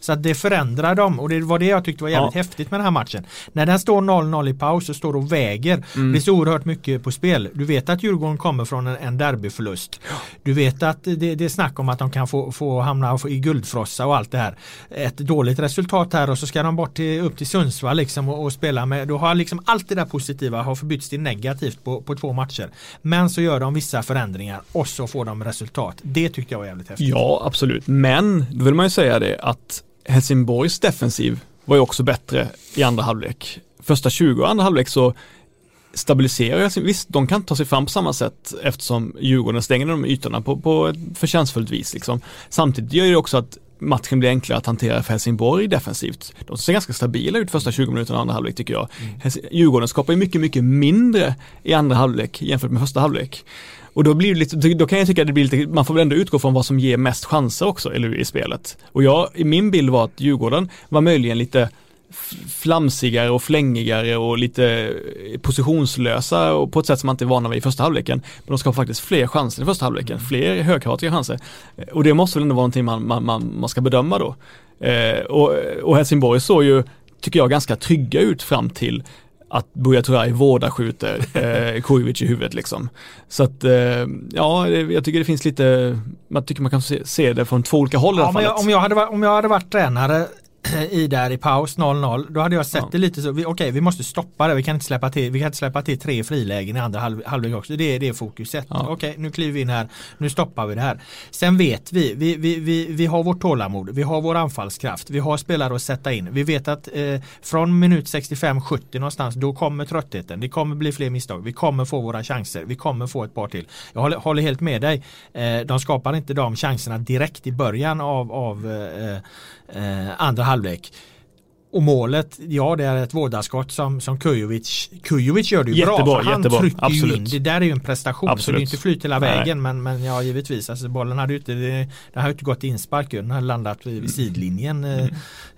Så att det förändrar dem och det var det jag tyckte var jävligt Ja. häftigt med den här matchen. När den står 0-0 i paus och står och väger. Mm. Det är så oerhört mycket på spel. Du vet att Djurgården kommer från en, en derbyförlust. Du vet att det, det är snack om att de kan få, få hamna i guldfrossa och allt det här. Ett dåligt resultat här och så ska de bort till, upp till Sundsvall liksom och, och spela med. Då har liksom allt det där positiva har förbytts till negativt på, på två matcher. Men så gör de vissa förändringar och så får de resultat. Det tyckte jag var jävligt häftigt. Ja, absolut. Men då vill man ju säga det att Helsingborgs defensiv var ju också bättre i andra halvlek. Första 20 och andra halvlek så stabiliserar jag, visst de kan ta sig fram på samma sätt eftersom Djurgården stänger de ytorna på, på ett förtjänstfullt vis liksom. Samtidigt gör det också att matchen blir enklare att hantera för Helsingborg defensivt. De ser ganska stabila ut första 20 minuterna i andra halvlek tycker jag. Hels- Djurgården skapar ju mycket, mycket mindre i andra halvlek jämfört med första halvlek. Och då blir det lite, då kan jag tycka att det blir lite, man får väl ändå utgå från vad som ger mest chanser också, eller i spelet. Och jag, i min bild var att Djurgården var möjligen lite flamsigare och flängigare och lite eh, positionslösa och på ett sätt som man inte är vana vid i första halvleken. Men de skapar faktiskt fler chanser i första halvleken, fler högkaratiga chanser. Eh, Och det måste väl ändå vara någonting man, man, man, man ska bedöma då. Eh, och, och Helsingborg såg ju, tycker jag, ganska trygga ut fram till att Buya Turay vårdar skjuter eh, Kujovic i huvudet liksom. Så att, eh, ja, jag tycker det finns lite, man tycker man kan se, se det från två olika håll i Ja, här men jag, fallet. om, jag hade, om jag hade varit tränare i där i paus 0-0 då hade jag sett Ja. det lite så, okej vi måste stoppa det, vi kan inte släppa till, vi kan inte släppa till tre frilägen i andra halv, halvlek också, det är det fokuset. Ja. Okej nu kliver vi in här, nu stoppar vi det här. Sen vet vi, vi, vi, vi, vi har vårt tålamod, vi har vår anfallskraft, vi har spelare att sätta in. Vi vet att eh, från minut 65-70 någonstans, då kommer tröttheten, det kommer bli fler misstag, vi kommer få våra chanser, vi kommer få ett par till. Jag håller, håller helt med dig, eh, de skapar inte de chanserna direkt i början av, av eh, eh, andra halvlek. Och målet, ja det är ett vådaskott som, som Kujovic, Kujovic gör det ju Jättebra, bra. För han jättebra, trycker ju absolut. in, det där är ju en prestation. Så Absolut. det är inte flyt hela Nej. vägen men, men ja givetvis, alltså bollen hade ju inte, det, den har ju inte gått inspark ju, den har landat Mm. vid sidlinjen eh,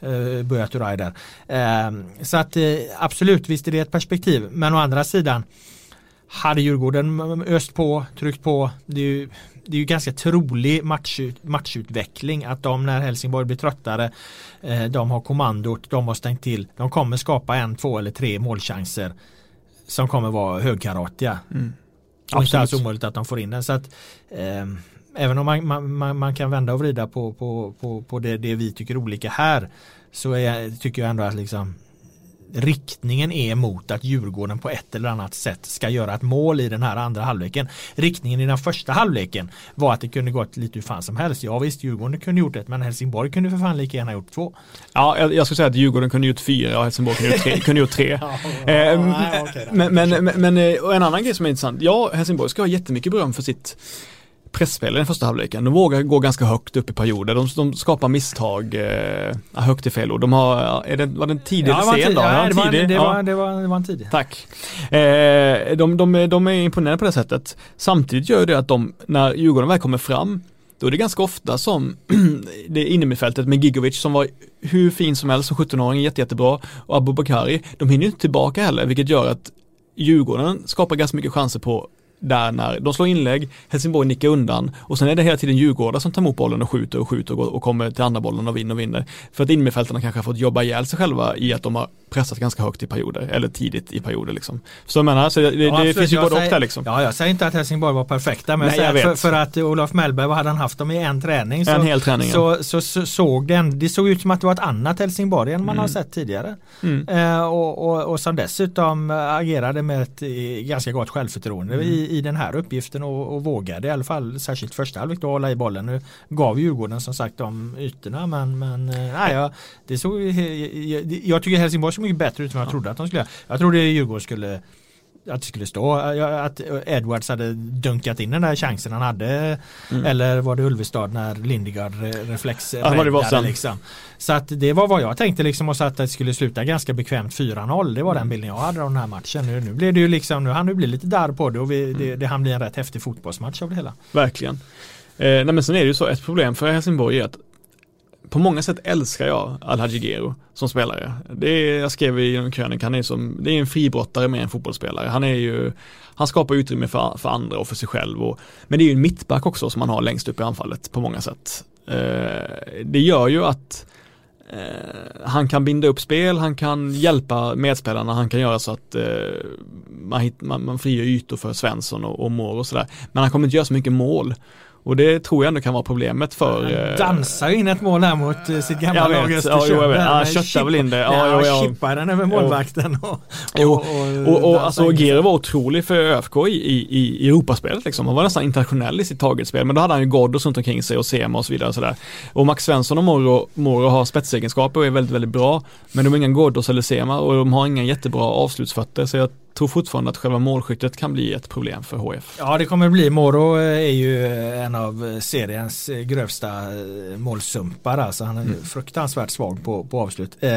eh, Buya Turay där. Eh, så att eh, absolut, visst är det ett perspektiv. Men å andra sidan hade Djurgården öst på, tryckt på, det är ju, det är ju ganska trolig matchut, matchutveckling att de när Helsingborg blir tröttare, eh, de har kommandot, de har stängt till, de kommer skapa en, två eller tre målchanser som kommer vara högkaratiga. Mm. Och inte alls omöjligt att de får in den. Så att, eh, även om man, man, man, man kan vända och vrida på, på, på, på det, det vi tycker olika här så är, tycker jag ändå att liksom riktningen är mot att Djurgården på ett eller annat sätt ska göra ett mål i den här andra halvleken. Riktningen i den första halvleken var att det kunde gått lite hur fan som helst. Ja visst, Djurgården kunde gjort ett men Helsingborg kunde för fan lika gärna gjort två. Ja, jag, jag skulle säga att Djurgården kunde gjort fyra och Helsingborg kunde gjort tre. kunde gjort tre. Eh, nej, då. men, men, men, eh, en annan grej som är intressant. Ja, Helsingborg ska ha jättemycket beröm för sitt pressspel i den första halvleken. De vågar gå ganska högt upp i perioder. De, de skapar misstag, eh, högt i fel ord. De har, är det, var det en tidig Ja, eller en sen då? ja, det var en- tidig? det Ja. var- det var- det var en tidig. Tack. Eh, de, de, de är imponerade på det sättet. Samtidigt gör det att de, när Djurgården väl kommer fram, då är det ganska ofta som det är innermittfältet med Gigovic som var hur fin som helst som 17-åring, jätte, jättebra, och Abubakari, de hinner ju inte tillbaka heller, vilket gör att Djurgården skapar ganska mycket chanser på där när de slår inlägg, Helsingborg nickar undan och sen är det hela tiden Djurgården som tar emot bollen och skjuter och skjuter och, och kommer till andra bollen och vinner och vinner. För att innermittfältarna kanske har fått jobba ihjäl sig själva i att de har pressat ganska högt i perioder, eller tidigt i perioder liksom. Så jag menar, så det, Ja, det absolut. finns ju både och där liksom. Ja, jag säger inte att Helsingborg var perfekta men Nej, jag jag för, för att Olof Mellberg, vad hade han haft dem i en träning? Så, En hel träning, så, så, så såg den, det såg ut som att det var ett annat Helsingborg än man har sett tidigare. Mm. Eh, och, och, och som dessutom agerade med ett eh, ganska gott självförtroende Mm. i, i den här uppgiften och, och vågade i alla fall särskilt första halvlek då hålla i bollen. Nu gav Djurgården som sagt de ytorna men, men eh, nej, jag, det såg, he- jag, jag tycker Helsingborg såg mycket bättre ut än vad jag trodde att de skulle. Jag trodde Djurgården skulle att det skulle stå, att Edwards hade dunkat in den där chansen han hade eller var det Ulvestad när Lindegaard re- reflex Mm. Ja, det var räddade sen. liksom. Så att det var vad jag tänkte liksom och så att det skulle sluta ganska bekvämt 4-0 det var Mm. den bilden jag hade av den här matchen. Nu, nu blev det ju liksom, nu hann det bli lite darr på det och vi, Mm. det, det hann bli en rätt häftig fotbollsmatch av det hela. Verkligen. Eh, nej men sen är det ju så, ett problem för Helsingborg är att på många sätt älskar jag Alhaji Gero som spelare. Det är, jag skrev i en krönika, han är som, det är en fribrottare med en fotbollsspelare. Han är ju, han skapar utrymme för, för andra och för sig själv. Och, men det är ju en mittback också som man har längst upp i anfallet på många sätt. Eh, det gör ju att eh, han kan binda upp spel, han kan hjälpa medspelarna, han kan göra så att eh, man, hit, man, man frigör ytor för Svensson och, och Mår och sådär. Men han kommer inte göra så mycket mål. Och det tror jag ändå kan vara problemet för eh, Dansar in ett mål här mot eh, sitt gamla lag Ja, Östersund. jo, jag vet. Han med köttar väl in det. Ja, Ja, han ja. chippar den över målvakten. Och, Jo, och, Och, och dansar alltså. Gero var otrolig för ÖFK i, i, i Europaspelet liksom. Han var nästan internationell i sitt targetspel. Men då hade han ju Ghoddos runt omkring sig och Sema och så vidare och sådär. Och Max Svensson och Moro, Moro har spetsegenskaper och är väldigt, väldigt bra. Men de har inga Ghoddos eller Sema och de har inga jättebra avslutsfötter. Så jag tror fortfarande att själva målskyttet kan bli ett problem för HF. Ja det kommer bli. Moro är ju en av seriens grövsta eh, målsumpar. Alltså han är Mm. fruktansvärt svag på, på avslut. Eh,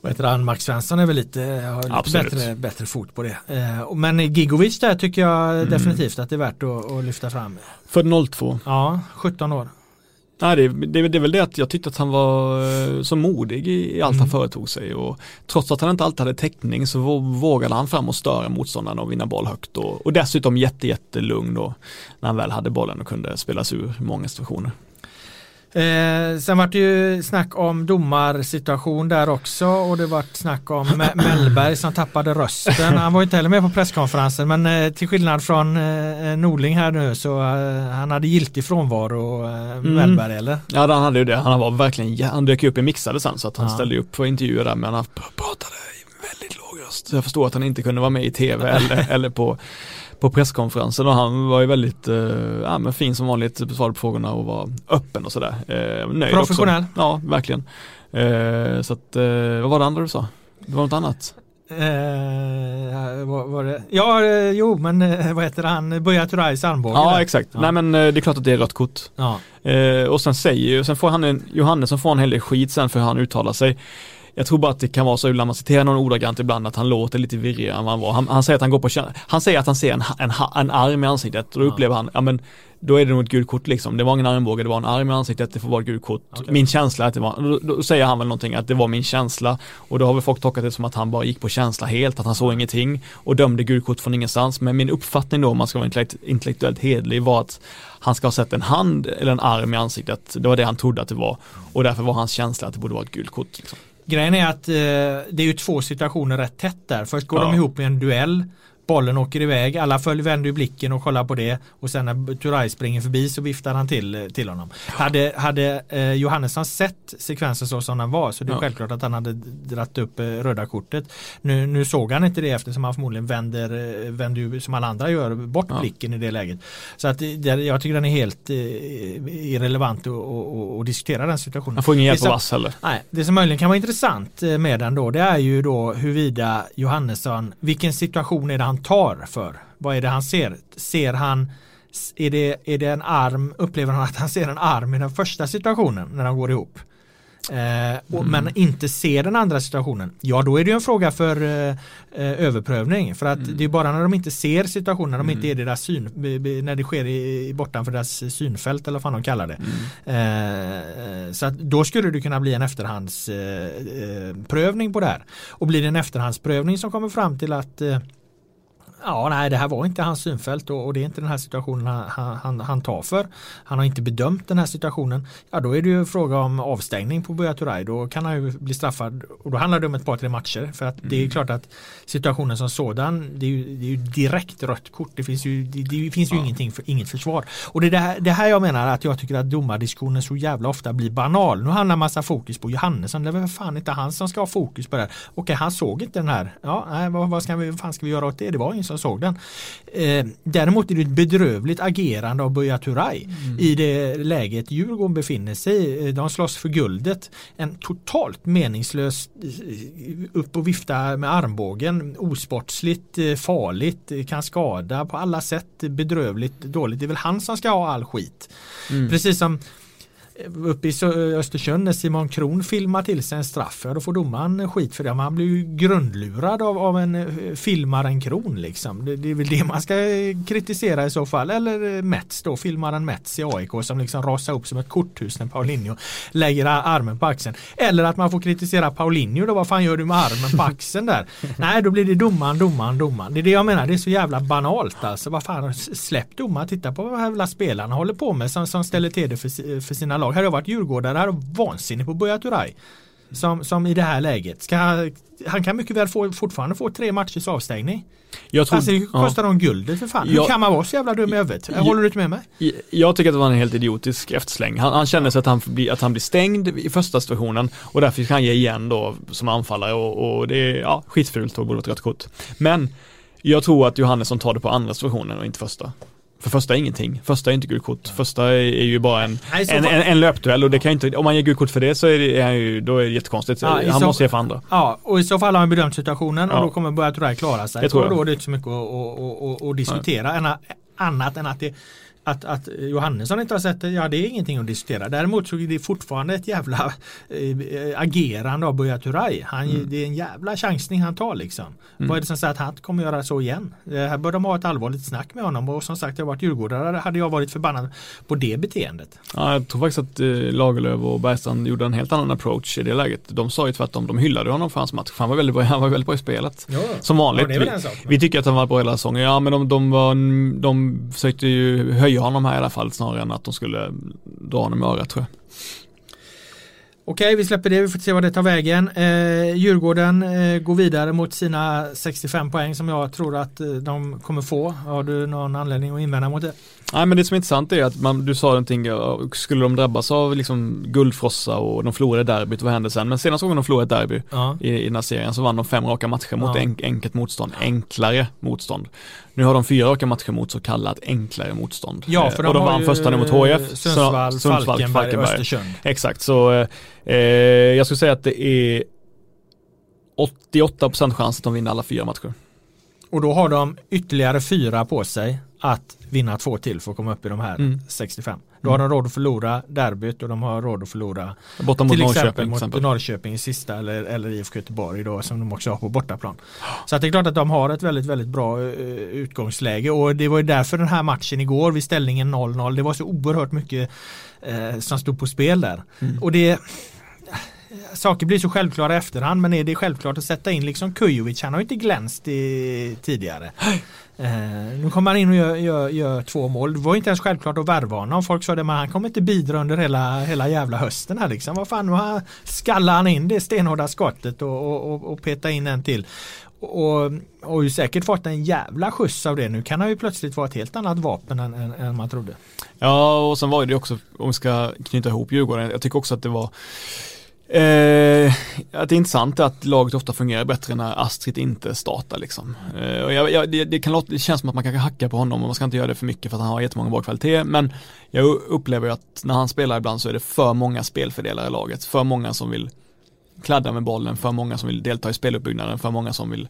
vad heter han? Max Svensson är väl lite, har lite Absolut. bättre, bättre fot på det. Eh, men Gigovic där tycker jag Mm. definitivt att det är värt att, att lyfta fram. För 02. Ja, 17 år. Nej, det, det, det är väl det att jag tyckte att han var eh, så modig i, i allt han företog sig och trots att han inte alltid hade täckning så vå- vågade han fram och störa motståndarna och vinna boll högt och, och dessutom jätte, jättelugn då när han väl hade bollen och kunde spelas ur många situationer. Eh, sen var det ju snack om domarsituation där också och det var snack om Me- Mellberg som tappade rösten. Han var inte heller med på presskonferensen men eh, till skillnad från eh, Norling här nu så eh, han hade giltig frånvaro eh, Mellberg eller? Ja, han hade ju det. Han var verkligen, ja, han dök upp i mixade sen så att han Ja. ställde upp för intervjuer där men han pr- pratade väldigt låg röst. Jag förstår att han inte kunde vara med i tv eller, eller på, på presskonferensen och han var ju väldigt eh, ja, men fin som vanligt, besvarade på frågorna och var öppen och sådär. Eh, nöjd Professionell. Också. Ja, verkligen. Eh, så att, eh, vad var det andra du sa? Det var något annat? Eh, vad var det? Ja, eh, jo, men eh, vad heter han? Buya Turais armbåge. Ja, där. exakt. Ja. Nej men eh, det är klart att det är rött kort. Ja. Och sen säger ju, sen får han en, Johannes som får en hel del skit sen för hur han uttalar sig. Jag tror bara att det kan vara så ibland man citerar någon ordagrant ibland att han låter lite virrigare än vad han var. Han, han säger att han går på Han säger att han ser en, en, en arm i ansiktet och då upplever han, ja men då är det nog ett gult kort liksom. Det var ingen armbåge, det var en arm i ansiktet, det får vara ett gult kort. Okej. Min känsla att det var, då, då säger han väl någonting att det var min känsla och då har väl folk tolkat det som att han bara gick på känsla helt, att han såg ingenting och dömde gult kort från ingenstans. Men min uppfattning då, om man ska vara intellekt, intellektuellt hedlig, var att han ska ha sett en hand eller en arm i ansiktet. Det var det han trodde att det var och därför var hans känsla att det borde vara ett gult kort. Liksom. Grejen är att eh, det är ju två situationer rätt tätt där. Först går Ja. de ihop i en duell. Bollen åker iväg, alla följer, vänder ju blicken och kollar på det och sen när Turay springer förbi så viftar han till, eh, till honom. Hade, hade eh, Johannesson sett sekvensen så som den var så det är Ja. självklart att han hade dratt upp eh, röda kortet. Nu, nu såg han inte det eftersom han förmodligen vänder, eh, vänder som alla andra gör bort Ja. blicken i det läget. Så att det, jag tycker den är helt eh, irrelevant att att- att diskutera den situationen. Han får ingen hjälp av vass heller. Nej, det som möjligen kan vara intressant eh, med den då det är ju då huruvida Johannesson, vilken situation är det han tar för? Vad är det han ser? Ser han, är det, är det en arm, upplever han att han ser en arm i den första situationen när de går ihop? Eh, och, Men inte ser den andra situationen. Ja då är det ju en fråga för eh, eh, överprövning. För att det är bara när de inte ser situationen, när de inte är deras syn, när det sker i, i bortanför deras synfält eller vad fan de kallar det. Eh, så att då skulle det kunna bli en efterhandsprövning eh, prövning på det här. Och blir det en efterhandsprövning som kommer fram till att eh, Ja, nej, det här var inte hans synfält och, och det är inte den här situationen han, han, han tar för. Han har inte bedömt den här situationen. Ja, då är det ju fråga om avstängning på Buya Turay. Då kan han ju bli straffad och då handlar det om ett par, tre matcher. För att det är klart att situationen som sådan, det är ju, det är ju direkt rött kort. Det finns ju, det, det finns ju ingenting för, inget försvar. Och det är det här, det här jag menar att jag tycker att domardiskussionen så jävla ofta blir banal. Nu handlar massa fokus på Johannesson. Det är väl fan inte han som ska ha fokus på det här. Okej, han såg inte den här. Ja, nej, vad, vad, ska vi, vad fan ska vi göra åt det? Det var ingen som såg den. Eh, däremot är det ett bedrövligt agerande av Buya Turay i det läget Djurgården befinner sig i. Eh, De slåss för guldet. En totalt meningslös eh, upp och vifta med armbågen. Osportsligt, eh, farligt, kan skada på alla sätt. Bedrövligt, dåligt. Det är väl han som ska ha all skit. Precis som uppe i Östersund när Simon Kron filmar till sig en straff, ja då får domaren skit för det. Man blir ju grundlurad av, av en eh, filmaren Kron liksom. Det, det är väl det man ska eh, kritisera i så fall. Eller eh, Mets då, filmaren Mets i AIK som liksom rasar upp som ett korthus när Paulinho lägger armen på axeln. Eller att man får kritisera Paulinho då, vad fan gör du med armen på axeln där? Nej, då blir det domaren, domaren, domaren. Det är det jag menar, det är så jävla banalt alltså. Vad fan, släpp domaren, titta på vad jävla spelarna håller på med som, som ställer till det för, för sina lag. Hade jag varit djurgårdare hade jag vansinnig på Buya Turay. Som, som i det här läget. Ska, han kan mycket väl få, fortfarande få tre matchers avstängning. Jag tror, Alltså det ja. kostar dem guldet för fan. Hur Ja. kan man vara så jävla dum i huvudet? Ja. Håller du inte med mig? Jag tycker att det var en helt idiotisk eftersläng. Han, han kände sig att han, blir, att han blir stängd i första situationen och därför ska han ge igen då som anfallare och, och det är ja, skitfult och borde vara ett rött kort. Men jag tror att Johannesson tar det på andra situationen och inte första. För första är ingenting. Första är inte gult kort. Första är, är ju bara en, Nej, en, en, en löpduell och det kan inte, om man ger gult kort för det så är det, ju, då är det jättekonstigt. Ja, han så- måste ge för andra. Ja, och i så fall har han bedömt situationen Ja. och då kommer Buya Turay klara sig. Det tror jag. och då är det inte så mycket att, att, att, att diskutera. Än- Annat än att det att, att Johannesson inte har sett det, ja det är ingenting att diskutera. Däremot så är det fortfarande ett jävla eh, agerande av Buya Turay. Han, Mm. Det är en jävla chansning han tar liksom. Vad är det som säger att han kommer göra så igen? Eh, här bör de ha ett allvarligt snack med honom och som sagt jag har varit djurgårdare hade jag varit förbannad på det beteendet. Ja, jag tror faktiskt att eh, Lagerlöf och Bergstrand gjorde en helt annan approach i det läget. De sa ju tvärtom, de hyllade honom för hans match. Han var väldigt bra, han var väldigt bra i spelet. Ja. Som vanligt. Ja, vi, vi tycker att han var bra hela säsongen. Ja men de, de, var, de försökte ju höja honom här i alla fall snarare än att de skulle dra honom i örat tror jag. Okej, vi släpper det. Vi får se vad det tar vägen. Eh, Djurgården eh, går vidare mot sina 65 poäng som jag tror att eh, de kommer få. Har du någon anledning att invända mot det? Nej men det som är intressant är att man, du sa någonting, skulle de drabbas av liksom guldfrossa och de förlorade derbyt, vad hände sen? Men senaste gången de förlorade ett derby Ja. i, i den här serien så vann de fem raka matcher mot Ja. en, enkelt motstånd, enklare motstånd. Nu har de fyra raka matcher mot så kallat enklare motstånd. Ja, Eh, för och de vann första nu mot HIF. Sundsvall, så- Falkenberg, Östersund. Exakt, så eh, eh, jag skulle säga att det är 88% chans att de vinner alla fyra matcher. Och då har de ytterligare fyra på sig att vinna två till för att komma upp i de här Mm. 65. Då har de råd att förlora derbyt och de har råd att förlora Borta mot till Norrköping exempel till mot exempel. Norrköping i sista eller, eller IFK Göteborg då som de också har på bortaplan. Så det är klart att de har ett väldigt väldigt bra eh, utgångsläge och det var ju därför den här matchen igår vid ställningen 0-0 det var så oerhört mycket eh, som stod på spel där. Mm. Och det Saker blir så självklara i efterhand men är det självklart att sätta in liksom Kujovic han har ju inte glänst i, tidigare. Eh, nu kommer han in och gör, gör, gör två mål. Det var inte ens självklart att värva honom. Folk sa det men han kommer inte bidra under hela, hela jävla hösten här liksom. Vad fan, nu skallar han in det stenhårda skottet och, och, och, och peta in en till. Och, och har ju säkert fått en jävla skjuts av det. Nu kan han ju plötsligt vara ett helt annat vapen än, än, än man trodde. Ja, och sen var det också, om vi ska knyta ihop Djurgården, jag tycker också att det var Eh, att det är intressant att laget ofta fungerar bättre när Astrid inte startar liksom. Eh, och jag, jag, det, det, kan låta, det känns som att man kan hacka på honom och man ska inte göra det för mycket för att han har jättemånga bra kvaliteter. Men jag upplever ju att när han spelar ibland så är det för många spelfördelare i laget. För många som vill kladda med bollen, för många som vill delta i speluppbyggnaden, för många som vill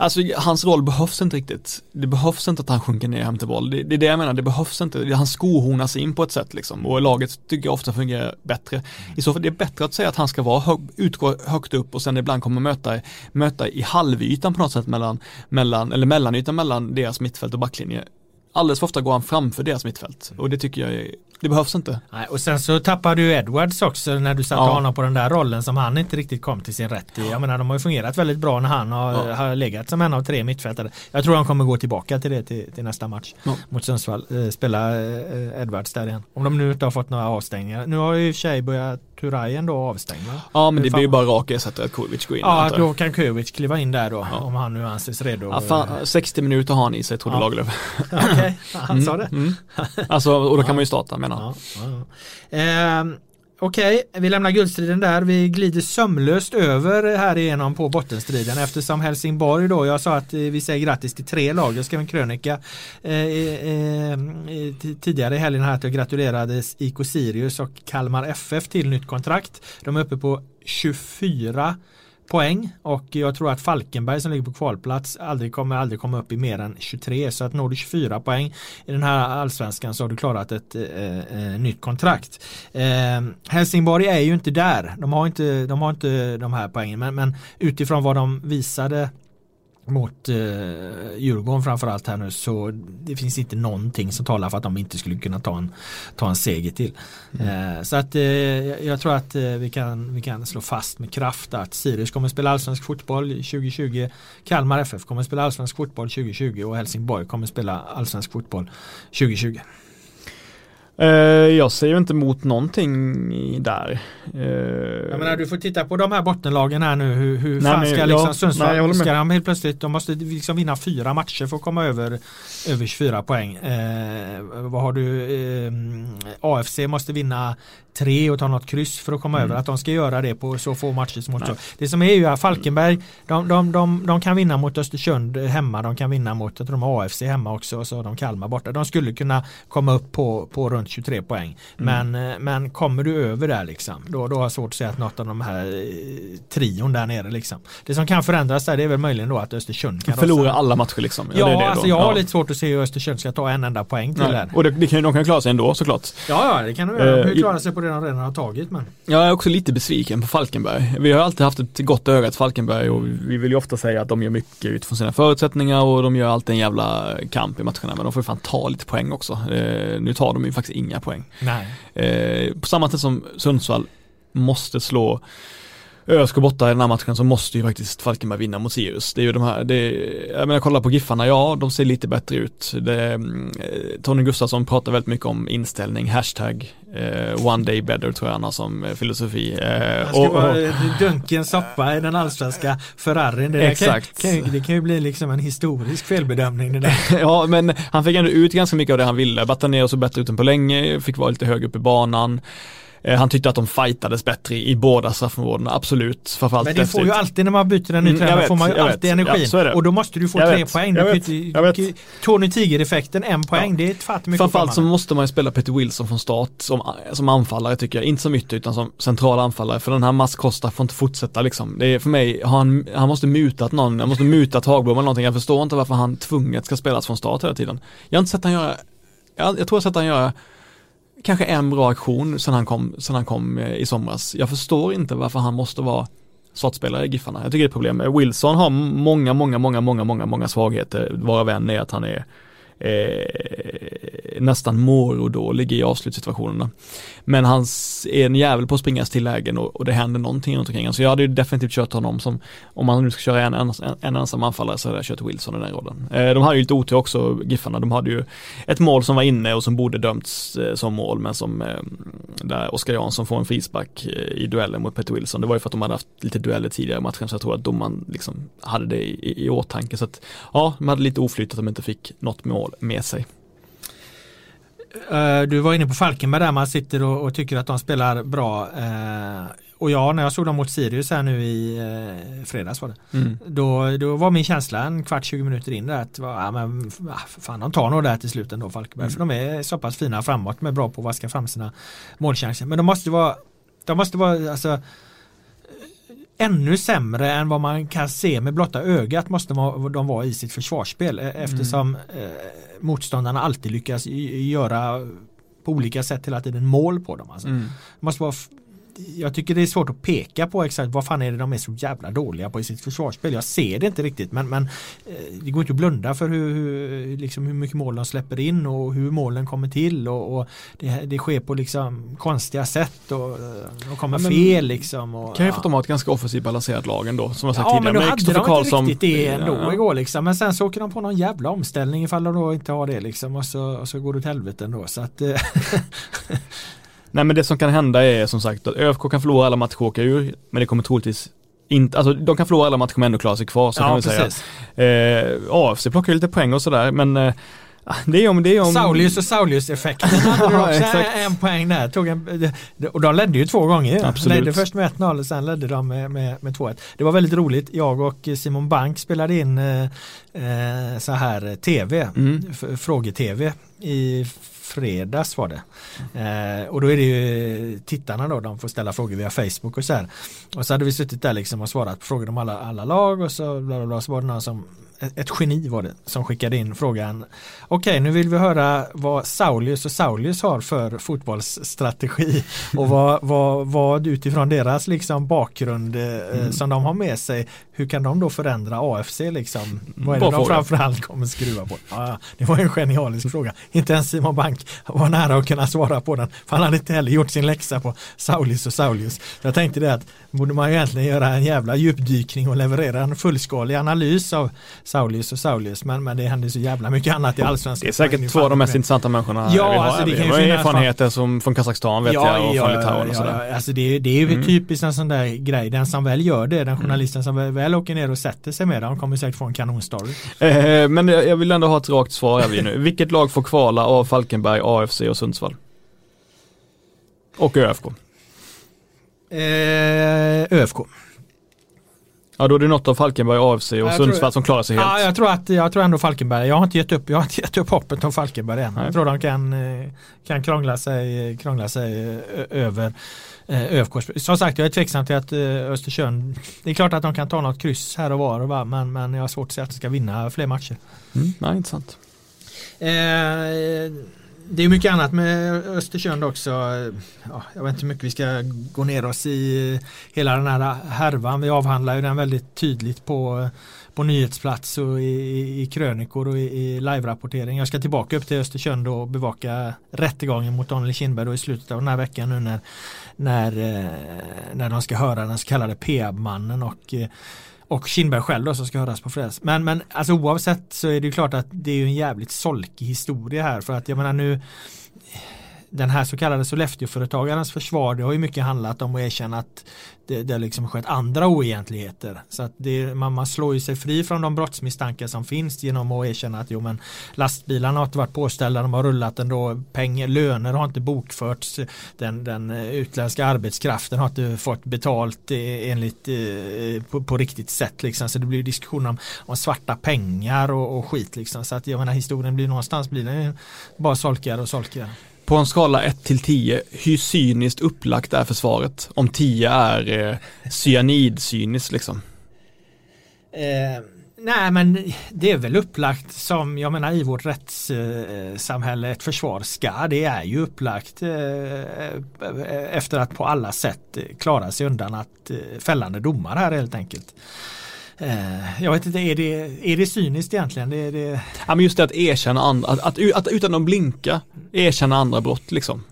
Alltså hans roll behövs inte riktigt. Det behövs inte att han sjunker ner hem till boll. Det, det är det jag menar, det behövs inte. Han skohornas in på ett sätt liksom. Och laget tycker jag ofta fungerar bättre. I så fall det är bättre att säga att han ska vara hög, utgå högt upp och sen ibland kommer möta, möta i halvytan på något sätt mellan, mellan eller mellanytan mellan deras mittfält och backlinje. Alldeles för ofta går han framför deras mittfält. Och det tycker jag är, det behövs inte. Nej, och sen så tappade ju Edwards också när du satte Ja. honom på den där rollen som han inte riktigt kom till sin rätt i. Jag menar de har ju fungerat väldigt bra när han har, Ja. har legat som en av tre mittfältare. Jag tror han kommer gå tillbaka till det till, till nästa match Ja. mot Sundsvall. Eh, spela eh, Edwards där igen. Om de nu inte har fått några avstängningar. Nu har ju i och för sig börjat Turajen då avstängd va? Ja men det blir ju bara rak ersättare att Kujovic går in. Ja, då kan Kujovic kliva in där då Ja. om han nu anses redo. Ja, fan, 60 minuter har han i sig trodde Ja. Lagerlöf. Okej, han sa det. Mm. Alltså, och då kan man ju starta menar. Ja, ja, ja. Eh, Okej, vi lämnar guldstriden där. Vi glider sömlöst över här igenom på bottenstriden eftersom Helsingborg då, jag sa att eh, vi säger grattis till tre lag. Jag skrev en krönika eh, eh, tidigare i helgen här att jag gratulerades IK Sirius och Kalmar FF till nytt kontrakt. De är uppe på 24 poäng och jag tror att Falkenberg som ligger på kvalplats aldrig kommer aldrig komma upp i mer än 23 så att når du 24 poäng i den här allsvenskan så har du klarat ett eh, eh, nytt kontrakt. Eh, Helsingborg är ju inte där. De har inte de, har inte de här poängen men, men utifrån vad de visade mot eh, Djurgården framförallt här nu så det finns inte någonting som talar för att de inte skulle kunna ta en, ta en seger till. Eh, så att eh, jag tror att eh, vi, kan, vi kan slå fast med kraft att Sirius kommer spela allsvensk fotboll 2020 Kalmar FF kommer spela allsvensk fotboll 2020 och Helsingborg kommer spela allsvensk fotboll 2020. Eh, jag säger inte emot någonting där. Eh, Jag menar du får titta på de här bottenlagen här nu hur, hur Nej, fan ska ja, liksom nej, jag Sundsvall, med. ska de helt plötsligt, de måste liksom vinna fyra matcher för att komma över, över 24 poäng. Eh, vad har du, eh, AFC måste vinna tre och ta något kryss för att komma Mm. över, att de ska göra det på så få matcher som återstår. Det som är ju att Falkenberg, de, de, de, de kan vinna mot Östersund hemma, de kan vinna mot, jag tror de har AFC hemma också och så har de Kalmar borta. De skulle kunna komma upp på, på runt 23 poäng. Mm. Men, eh, men kommer du över där liksom, då, då har jag svårt att säga att något av de här eh, trion där nere liksom. Det som kan förändras där det är väl möjligen då att Östersund kan förlora alla matcher liksom. Ja, det är det alltså då. jag har Ja. lite svårt att se hur Östersund ska ta en enda poäng till Nej. där. Och det, det kan, de kan klara sig ändå såklart. Ja, ja, det kan de göra. De kan Eh, klara sig på det de redan har tagit. Men... Jag är också lite besviken på Falkenberg. Vi har alltid haft ett gott öga till Falkenberg och vi vill ju ofta säga att de gör mycket utifrån sina förutsättningar och de gör alltid en jävla kamp i matcherna men de får ju fan ta lite poäng också. Nu tar de ju faktiskt inga poäng. Nej. Eh, på samma sätt som Sundsvall måste slå ÖSK borta i den här matchen så måste ju faktiskt Falkenberg vinna mot Sirius. Det är ju de här, det, jag menar kolla på Giffarna, ja de ser lite bättre ut. Det, mm, eh, Tony Gustafsson pratar väldigt mycket om inställning, hashtag eh, one day better tror jag han har som eh, filosofi. Eh, och- vara och- eh, dunken soppa i den allsvenska Ferrarin. Det, Exakt. Kan, kan, det kan ju bli liksom en historisk felbedömning det där. ja, men han fick ändå ut ganska mycket av det han ville. Batanero såg bättre ut än på länge, fick vara lite högre upp i banan. Eh, han tyckte att de fightades bättre i, i båda straffområdena, absolut. Framförallt Men det får ju alltid när man byter en ny Mm, tränare vet, får man ju alltid vet. energin. Ja, och då måste du få Jag tre vet, poäng. Du jag inte- jag du Tony Tiger-effekten, en poäng, det är mycket Framförallt så måste man ju spela Peter Wilson från start som, som anfallare tycker jag. Inte som ytter utan som central anfallare. För den här Mats Costa får inte fortsätta liksom. Det är för mig, han, han måste mutat någon, han måste mutat Hagblom eller någonting. Jag förstår inte varför han tvunget ska spelas från start hela tiden. Jag har inte sett han göra, jag, jag tror jag har sett han göra kanske en bra aktion sen han kom, sen han kom eh, i somras. Jag förstår inte varför han måste vara startspelare i Giffarna. Jag tycker det är ett problem. Wilson har många, många, många, många, många, många svagheter. Varav en är att han är eh, nästan morodålig i avslutssituationerna. Men han är en jävel på att springa till lägen och, och det händer någonting runt omkring. Så jag hade ju definitivt kört honom som, om man nu ska köra en, en, en ensam anfallare så hade jag kört Wilson i den rollen. Eh, de hade ju lite otur också, Giffarna. De hade ju ett mål som var inne och som borde dömts eh, som mål, men som eh, där Oskar Jansson får en frispark eh, i duellen mot Peter Wilson. Det var ju för att de hade haft lite dueller tidigare i matchen, så jag tror att domaren liksom hade det i, i, i åtanke. Så att ja, de hade lite oflyt att de inte fick något mål med sig. Eh, Du var inne på Falkenberg där man sitter och, och tycker att de spelar bra. eh, Och ja, när jag såg dem mot Sirius här nu i eh, fredags var det. Mm. Då, då var min känsla en kvart, 20 minuter in där att ja, men, ah, fan, de tar nog det här till slut ändå Falkenberg. Mm. För de är så pass fina framåt, de är bra på att vaska fram sina målchanser. Men de måste vara, de måste vara alltså, ännu sämre än vad man kan se med blotta ögat måste de vara i sitt försvarsspel eh, eftersom eh, motståndarna alltid lyckas göra på olika sätt hela tiden mål på dem. Alltså. Mm. Det måste vara jag tycker det är svårt att peka på exakt vad fan är det de är så jävla dåliga på i sitt försvarsspel. Jag ser det inte riktigt men, men eh, det går inte att blunda för hur, hur, liksom hur mycket mål de släpper in och hur målen kommer till och, och det, det sker på liksom konstiga sätt och de kommer Ja, fel liksom. Och, Kan ju ja. för att de har ett ganska offensivt balanserat lag ändå, som jag sagt Ja tidigare. men då hade de inte Karlsson- riktigt det ändå Ja, ja. igår liksom. Men sen så åker de på någon jävla omställning ifall de då inte har det liksom och så, och så går det åt helvete ändå. Så att, eh, Nej men det som kan hända är som sagt att ÖFK kan förlora alla matcher och åka ur, men det kommer troligtvis inte, alltså de kan förlora alla matcher men ändå klara sig kvar, så kan ja vi säga. precis. Eh, AFC plockar ju lite poäng och sådär, men eh, det är om, det är om... Saulius och Saulius-effekten hade Ja, exakt. en poäng där. Tog en, och de ledde ju två gånger. Absolut. Ledde först med 1-0 och sen ledde de med, med, med 2-1. Det var väldigt roligt. Jag och Simon Bank spelade in eh, eh, så här tv, Mm. fråge-tv i fredags var det. Eh, och då är det ju tittarna då, de får ställa frågor via Facebook och så här. Och så hade vi suttit där liksom och svarat på frågor om alla, alla lag och så, bla bla bla, så var det någon som ett geni var det som skickade in frågan Okej nu vill vi höra vad Saulius och Saulius har för fotbollsstrategi och vad, vad, vad utifrån deras liksom bakgrund eh, som de har med sig hur kan de då förändra AFC liksom? Vad är det Bra de fråga. framförallt kommer skruva på? Ja, ja, det var en genialisk fråga. Inte ens Simon Bank var nära att kunna svara på den. För han hade inte heller gjort sin läxa på Saulius och Saulius. Jag tänkte det att borde man ju egentligen göra en jävla djupdykning och leverera en fullskalig analys av Saulius och Saulius. Men, men det hände så jävla mycket annat i allsvenskan. Det är säkert två av de mest intressanta människorna Ja, vi har. alltså, det vi har erfarenheter som, från Kazakstan vet jag och från Litauen och sådär. Mm. ja, alltså det, är- det är ju typiskt en sån där grej. Den som väl gör det, den journalisten som väl, väl åker ner och sätter sig med den kommer säkert få en kanonstory. Eh, men jag vill ändå ha ett rakt svar här vi nu. Vilket lag får kvala av Falkenberg, AFC och Sundsvall? Och ÖFK. Eh, ÖFK. Ja då är det något av Falkenberg, AFC och Jag Sundsvall tror- som klarar sig helt. Ja, jag tror att jag tror ändå Falkenberg. Jag har inte gett upp. Jag har inte gett upp hoppet om Falkenberg än. Nej. Jag tror de kan, eh, kan krångla sig, krångla sig eh, över ÖFK. Som sagt, jag är tveksam till att eh, Östersund. Det är klart att de kan ta något kryss här och var, va? Men, men jag har svårt att säga att de ska vinna fler matcher. Mm, nej, intressant. Eh, det är mycket annat med Östersund också. Ja, jag vet inte hur mycket vi ska gå ner oss i eh, hela den här härvan. Vi avhandlar ju den väldigt tydligt på, på nyhetsplats och i, i, krönikor och i, i live-rapportering. Jag ska tillbaka upp till Östersund och bevaka rättegången mot Daniel Kindberg i slutet av den här veckan nu när, när, eh, när de ska höra den så kallade PM-mannen och eh, och Kindberg själv då som ska höras på fredags. Men, men alltså oavsett så är det ju klart att det är en jävligt solkig historia här för att jag menar nu den här så kallade Sollefteåföretagarens försvar det har ju mycket handlat om att erkänna att det, det har liksom skett andra oegentligheter. Så att det, man, man slår ju sig fri från de brottsmisstankar som finns genom att erkänna att jo men lastbilarna har inte varit påställda, de har rullat ändå, pengar, löner har inte bokförts, den, den utländska arbetskraften har inte fått betalt e, enligt e, på, på riktigt sätt liksom. Så det blir diskussion om, om svarta pengar och, och skit liksom. Så att jag menar historien blir någonstans blir den bara solkigare och solkigare. På en skala 1 till 10, hur cyniskt upplagt är försvaret? Om 10 är eh, cyanidcyniskt liksom. Eh, nej men det är väl upplagt som, jag menar i vårt rättssamhälle, ett försvar ska, det är ju upplagt eh, efter att på alla sätt klara sig undan att eh, fällande domar här helt enkelt. Eh, jag vet inte, är det, är det cyniskt egentligen? Det, det... Ja, men just det att erkänna andra, att, att, att, utan att blinka erkänna andra brott liksom.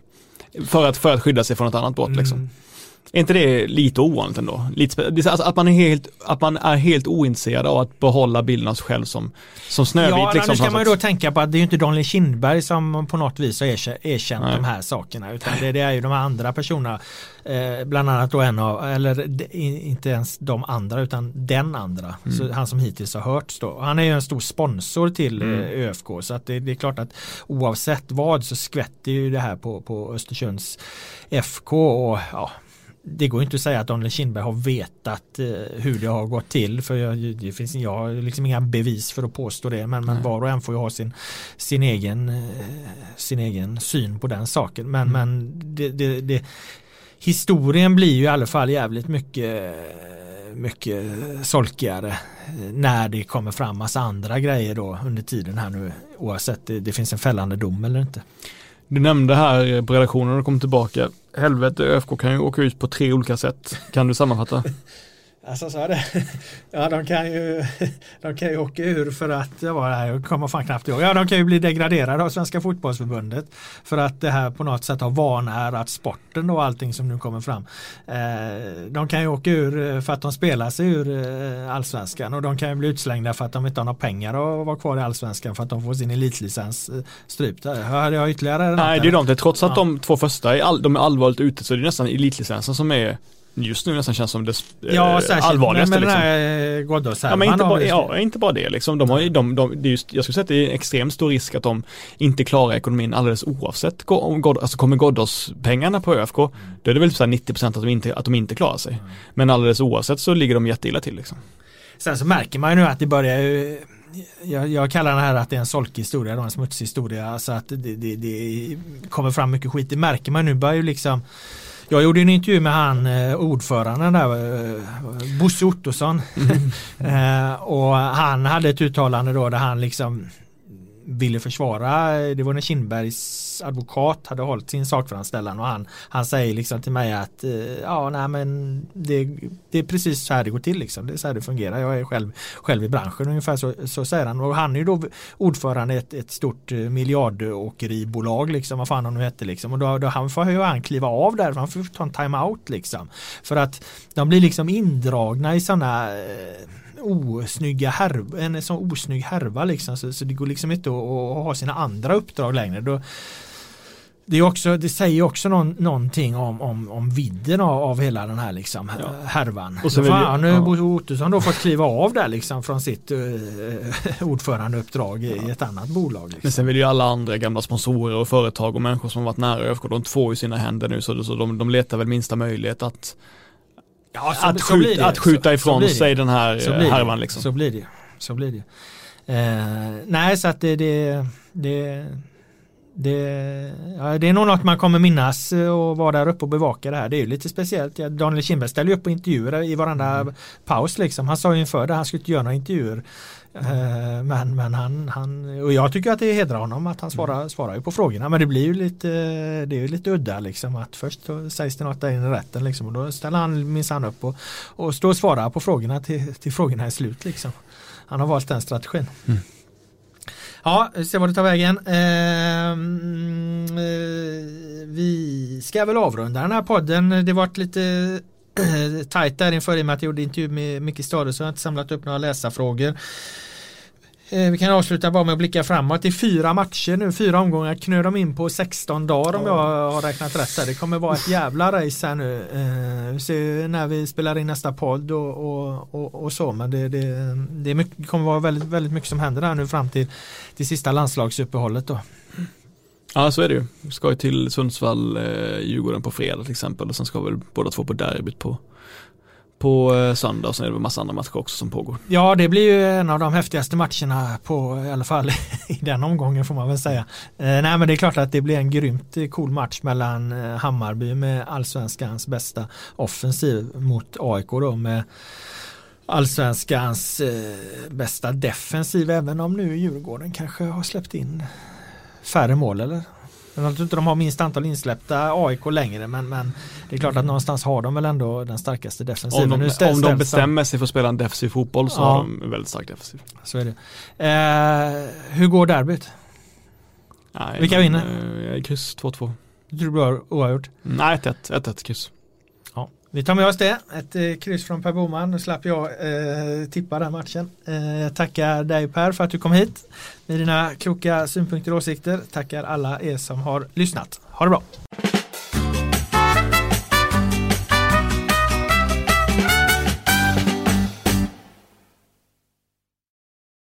För att, för att skydda sig från ett annat brott liksom. mm. liksom. Är inte det lite ovanligt ändå? Lite, alltså att, man är helt, att man är helt ointresserad av att behålla bilden av sig själv som, som Snövit. Ja, liksom, nu ska man ju då tänka på att det är ju inte Daniel Kindberg som på något vis har erkänt Nej. de här sakerna utan det, det, är ju de andra personerna eh, bland annat då en av, eller inte ens de andra utan den andra, mm. så han som hittills har hörts då. Han är ju en stor sponsor till mm. eh, ÖFK så att det, det, är klart att oavsett vad så skvätter ju det här på, på Östersunds FK och ja, det går inte att säga att Daniel Kindberg har vetat eh, hur det har gått till för jag, det finns, jag har liksom inga bevis för att påstå det men, men var och en får ju ha sin, sin, egen, eh, sin egen syn på den saken men, mm. men det, det, det, historien blir ju i alla fall jävligt mycket mycket solkigare när det kommer fram massa andra grejer då under tiden här nu oavsett det, det finns en fällande dom eller inte. Du nämnde här på redaktionen och kom tillbaka. Helvete, ÖFK kan ju åka ut på tre olika sätt. Kan du sammanfatta? Alltså så är det. Ja de kan ju De kan ju åka ur för att här, jag kommer fan knappt ihåg. Ja de kan ju bli degraderade av Svenska fotbollsförbundet. För att det här på något sätt har vanärat sporten och allting som nu kommer fram. Eh, de kan ju åka ur för att de spelar sig ur eh, allsvenskan och de kan ju bli utslängda för att de inte har några pengar att vara kvar i allsvenskan för att de får sin elitlicens eh, strypt. Har jag ytterligare? Nej det är de, trots att ja. de två första är, all, de är allvarligt ute så är det nästan elitlicensen som är just nu nästan känns som det ja, eh, allvarligaste. Med, med liksom. Goddos ja, men inte bara, ja, inte bara det liksom. De har ju, de, de, det är just, jag skulle säga att det är en extremt stor risk att de inte klarar ekonomin alldeles oavsett om God, alltså kommer Ghoddos pengarna på ÖFK, då är det väl så 90% att de inte, att de inte klarar sig. Men alldeles oavsett så ligger de jätteilla till liksom. Sen så märker man ju nu att det börjar ju jag, jag, kallar den här att det är en solkig historia, en smutsig historia. Så att det, det, det kommer fram mycket skit. Det märker man nu börjar ju liksom jag gjorde en intervju med han eh, ordföranden där, eh, Bosse Ottosson. Mm. eh, och han hade ett uttalande då där han liksom ville försvara, eh, det var när Kindbergs advokat hade hållit sin sakframställan och han, han säger liksom till mig att eh, ja nej men det, det är precis så här det går till liksom, det är så här det fungerar, jag är själv, själv i branschen ungefär så, så säger han. Och han är ju då ordförande i ett, ett stort eh, miljardåkeribolag liksom, vad fan han nu hette liksom. Och då, då han får ju han kliva av där, han får ta en time-out liksom. För att de blir liksom indragna i sådana eh, osnygga härva, en sån osnygg härva liksom så, så det går liksom inte att, att, ha sina andra uppdrag längre. Då, det, är också, det säger också någon, någonting om, om, om vidden av, av hela den här liksom ja. härvan. Och så fan, nu ja. Ottosson då fått kliva av där liksom från sitt uh, ordförandeuppdrag ja. i ett annat bolag. Liksom. Men sen vill ju alla andra gamla sponsorer och företag och människor som varit nära ÖFK, de får ju sina händer nu så, så de, de letar väl minsta möjlighet att Ja, så, att, så skjuta, att skjuta ifrån så, sig den här så härvan liksom. Så blir det. Så blir det. Eh, nej, så att det, det, det, det, ja, det är nog något man kommer minnas och vara där uppe och bevaka det här. Det är ju lite speciellt. Daniel Kindberg ställer upp på intervjuer i varenda mm. paus liksom. Han sa ju inför det, han skulle inte göra några intervjuer. Eh, men, men han, han, och jag tycker att det hedrar honom att han svarar, mm. svarar ju på frågorna. Men det blir ju lite, det är ju lite udda liksom att först sägs det något där inne i rätten liksom och då ställer han minsann upp och, och står och svarar på frågorna till, till frågorna är slut liksom. Han har valt den strategin. Mm. Ja, se vad det tar vägen. Ehm, eh, vi ska väl avrunda den här podden. Det varit lite tajt där inför i och med att jag gjorde intervju med Micke Stade så jag har inte samlat upp några läsarfrågor. Eh, vi kan avsluta bara med att blicka framåt. Det är fyra matcher nu, fyra omgångar knö de in på 16 dagar om jag har räknat rätt. Det kommer vara ett jävla race här nu. Eh, vi ser när vi spelar in nästa podd och, och, och, och så. Men det, det, det, mycket, det, kommer vara väldigt, väldigt mycket som händer här nu fram till det sista landslagsuppehållet. Då. Ja så är det ju. Vi ska ju till Sundsvall, eh, Djurgården på fredag till exempel och sen ska väl båda två på derbyt på på eh, söndag och sen är det en massa andra matcher också som pågår. Ja det blir ju en av de häftigaste matcherna på i alla fall i den omgången får man väl säga. Eh, nej men det är klart att det blir en grymt eh, cool match mellan eh, Hammarby med allsvenskans bästa offensiv mot AIK då med allsvenskans eh, bästa defensiv även om nu Djurgården kanske har släppt in färre mål eller? Jag tror inte de har minst antal insläppta AIK längre men, men det är klart att någonstans har de väl ändå den starkaste defensiven. Om de, om de bestämmer sig för att spela en defensiv fotboll så ja. har de en väldigt stark defensiv. Så är det. Eh, hur går derbyt? Nej, Vilka vinner? Eh, kryss 2-2. Tror du blir oavgjort? Nej, 1-1. 1-1 kryss. Vi tar med oss det. Ett eh, kryss från Per Boman. Nu slapp jag eh, tippa den matchen. Eh, jag tackar dig Per för att du kom hit med dina kloka synpunkter och åsikter. Tackar alla er som har lyssnat. Ha det bra!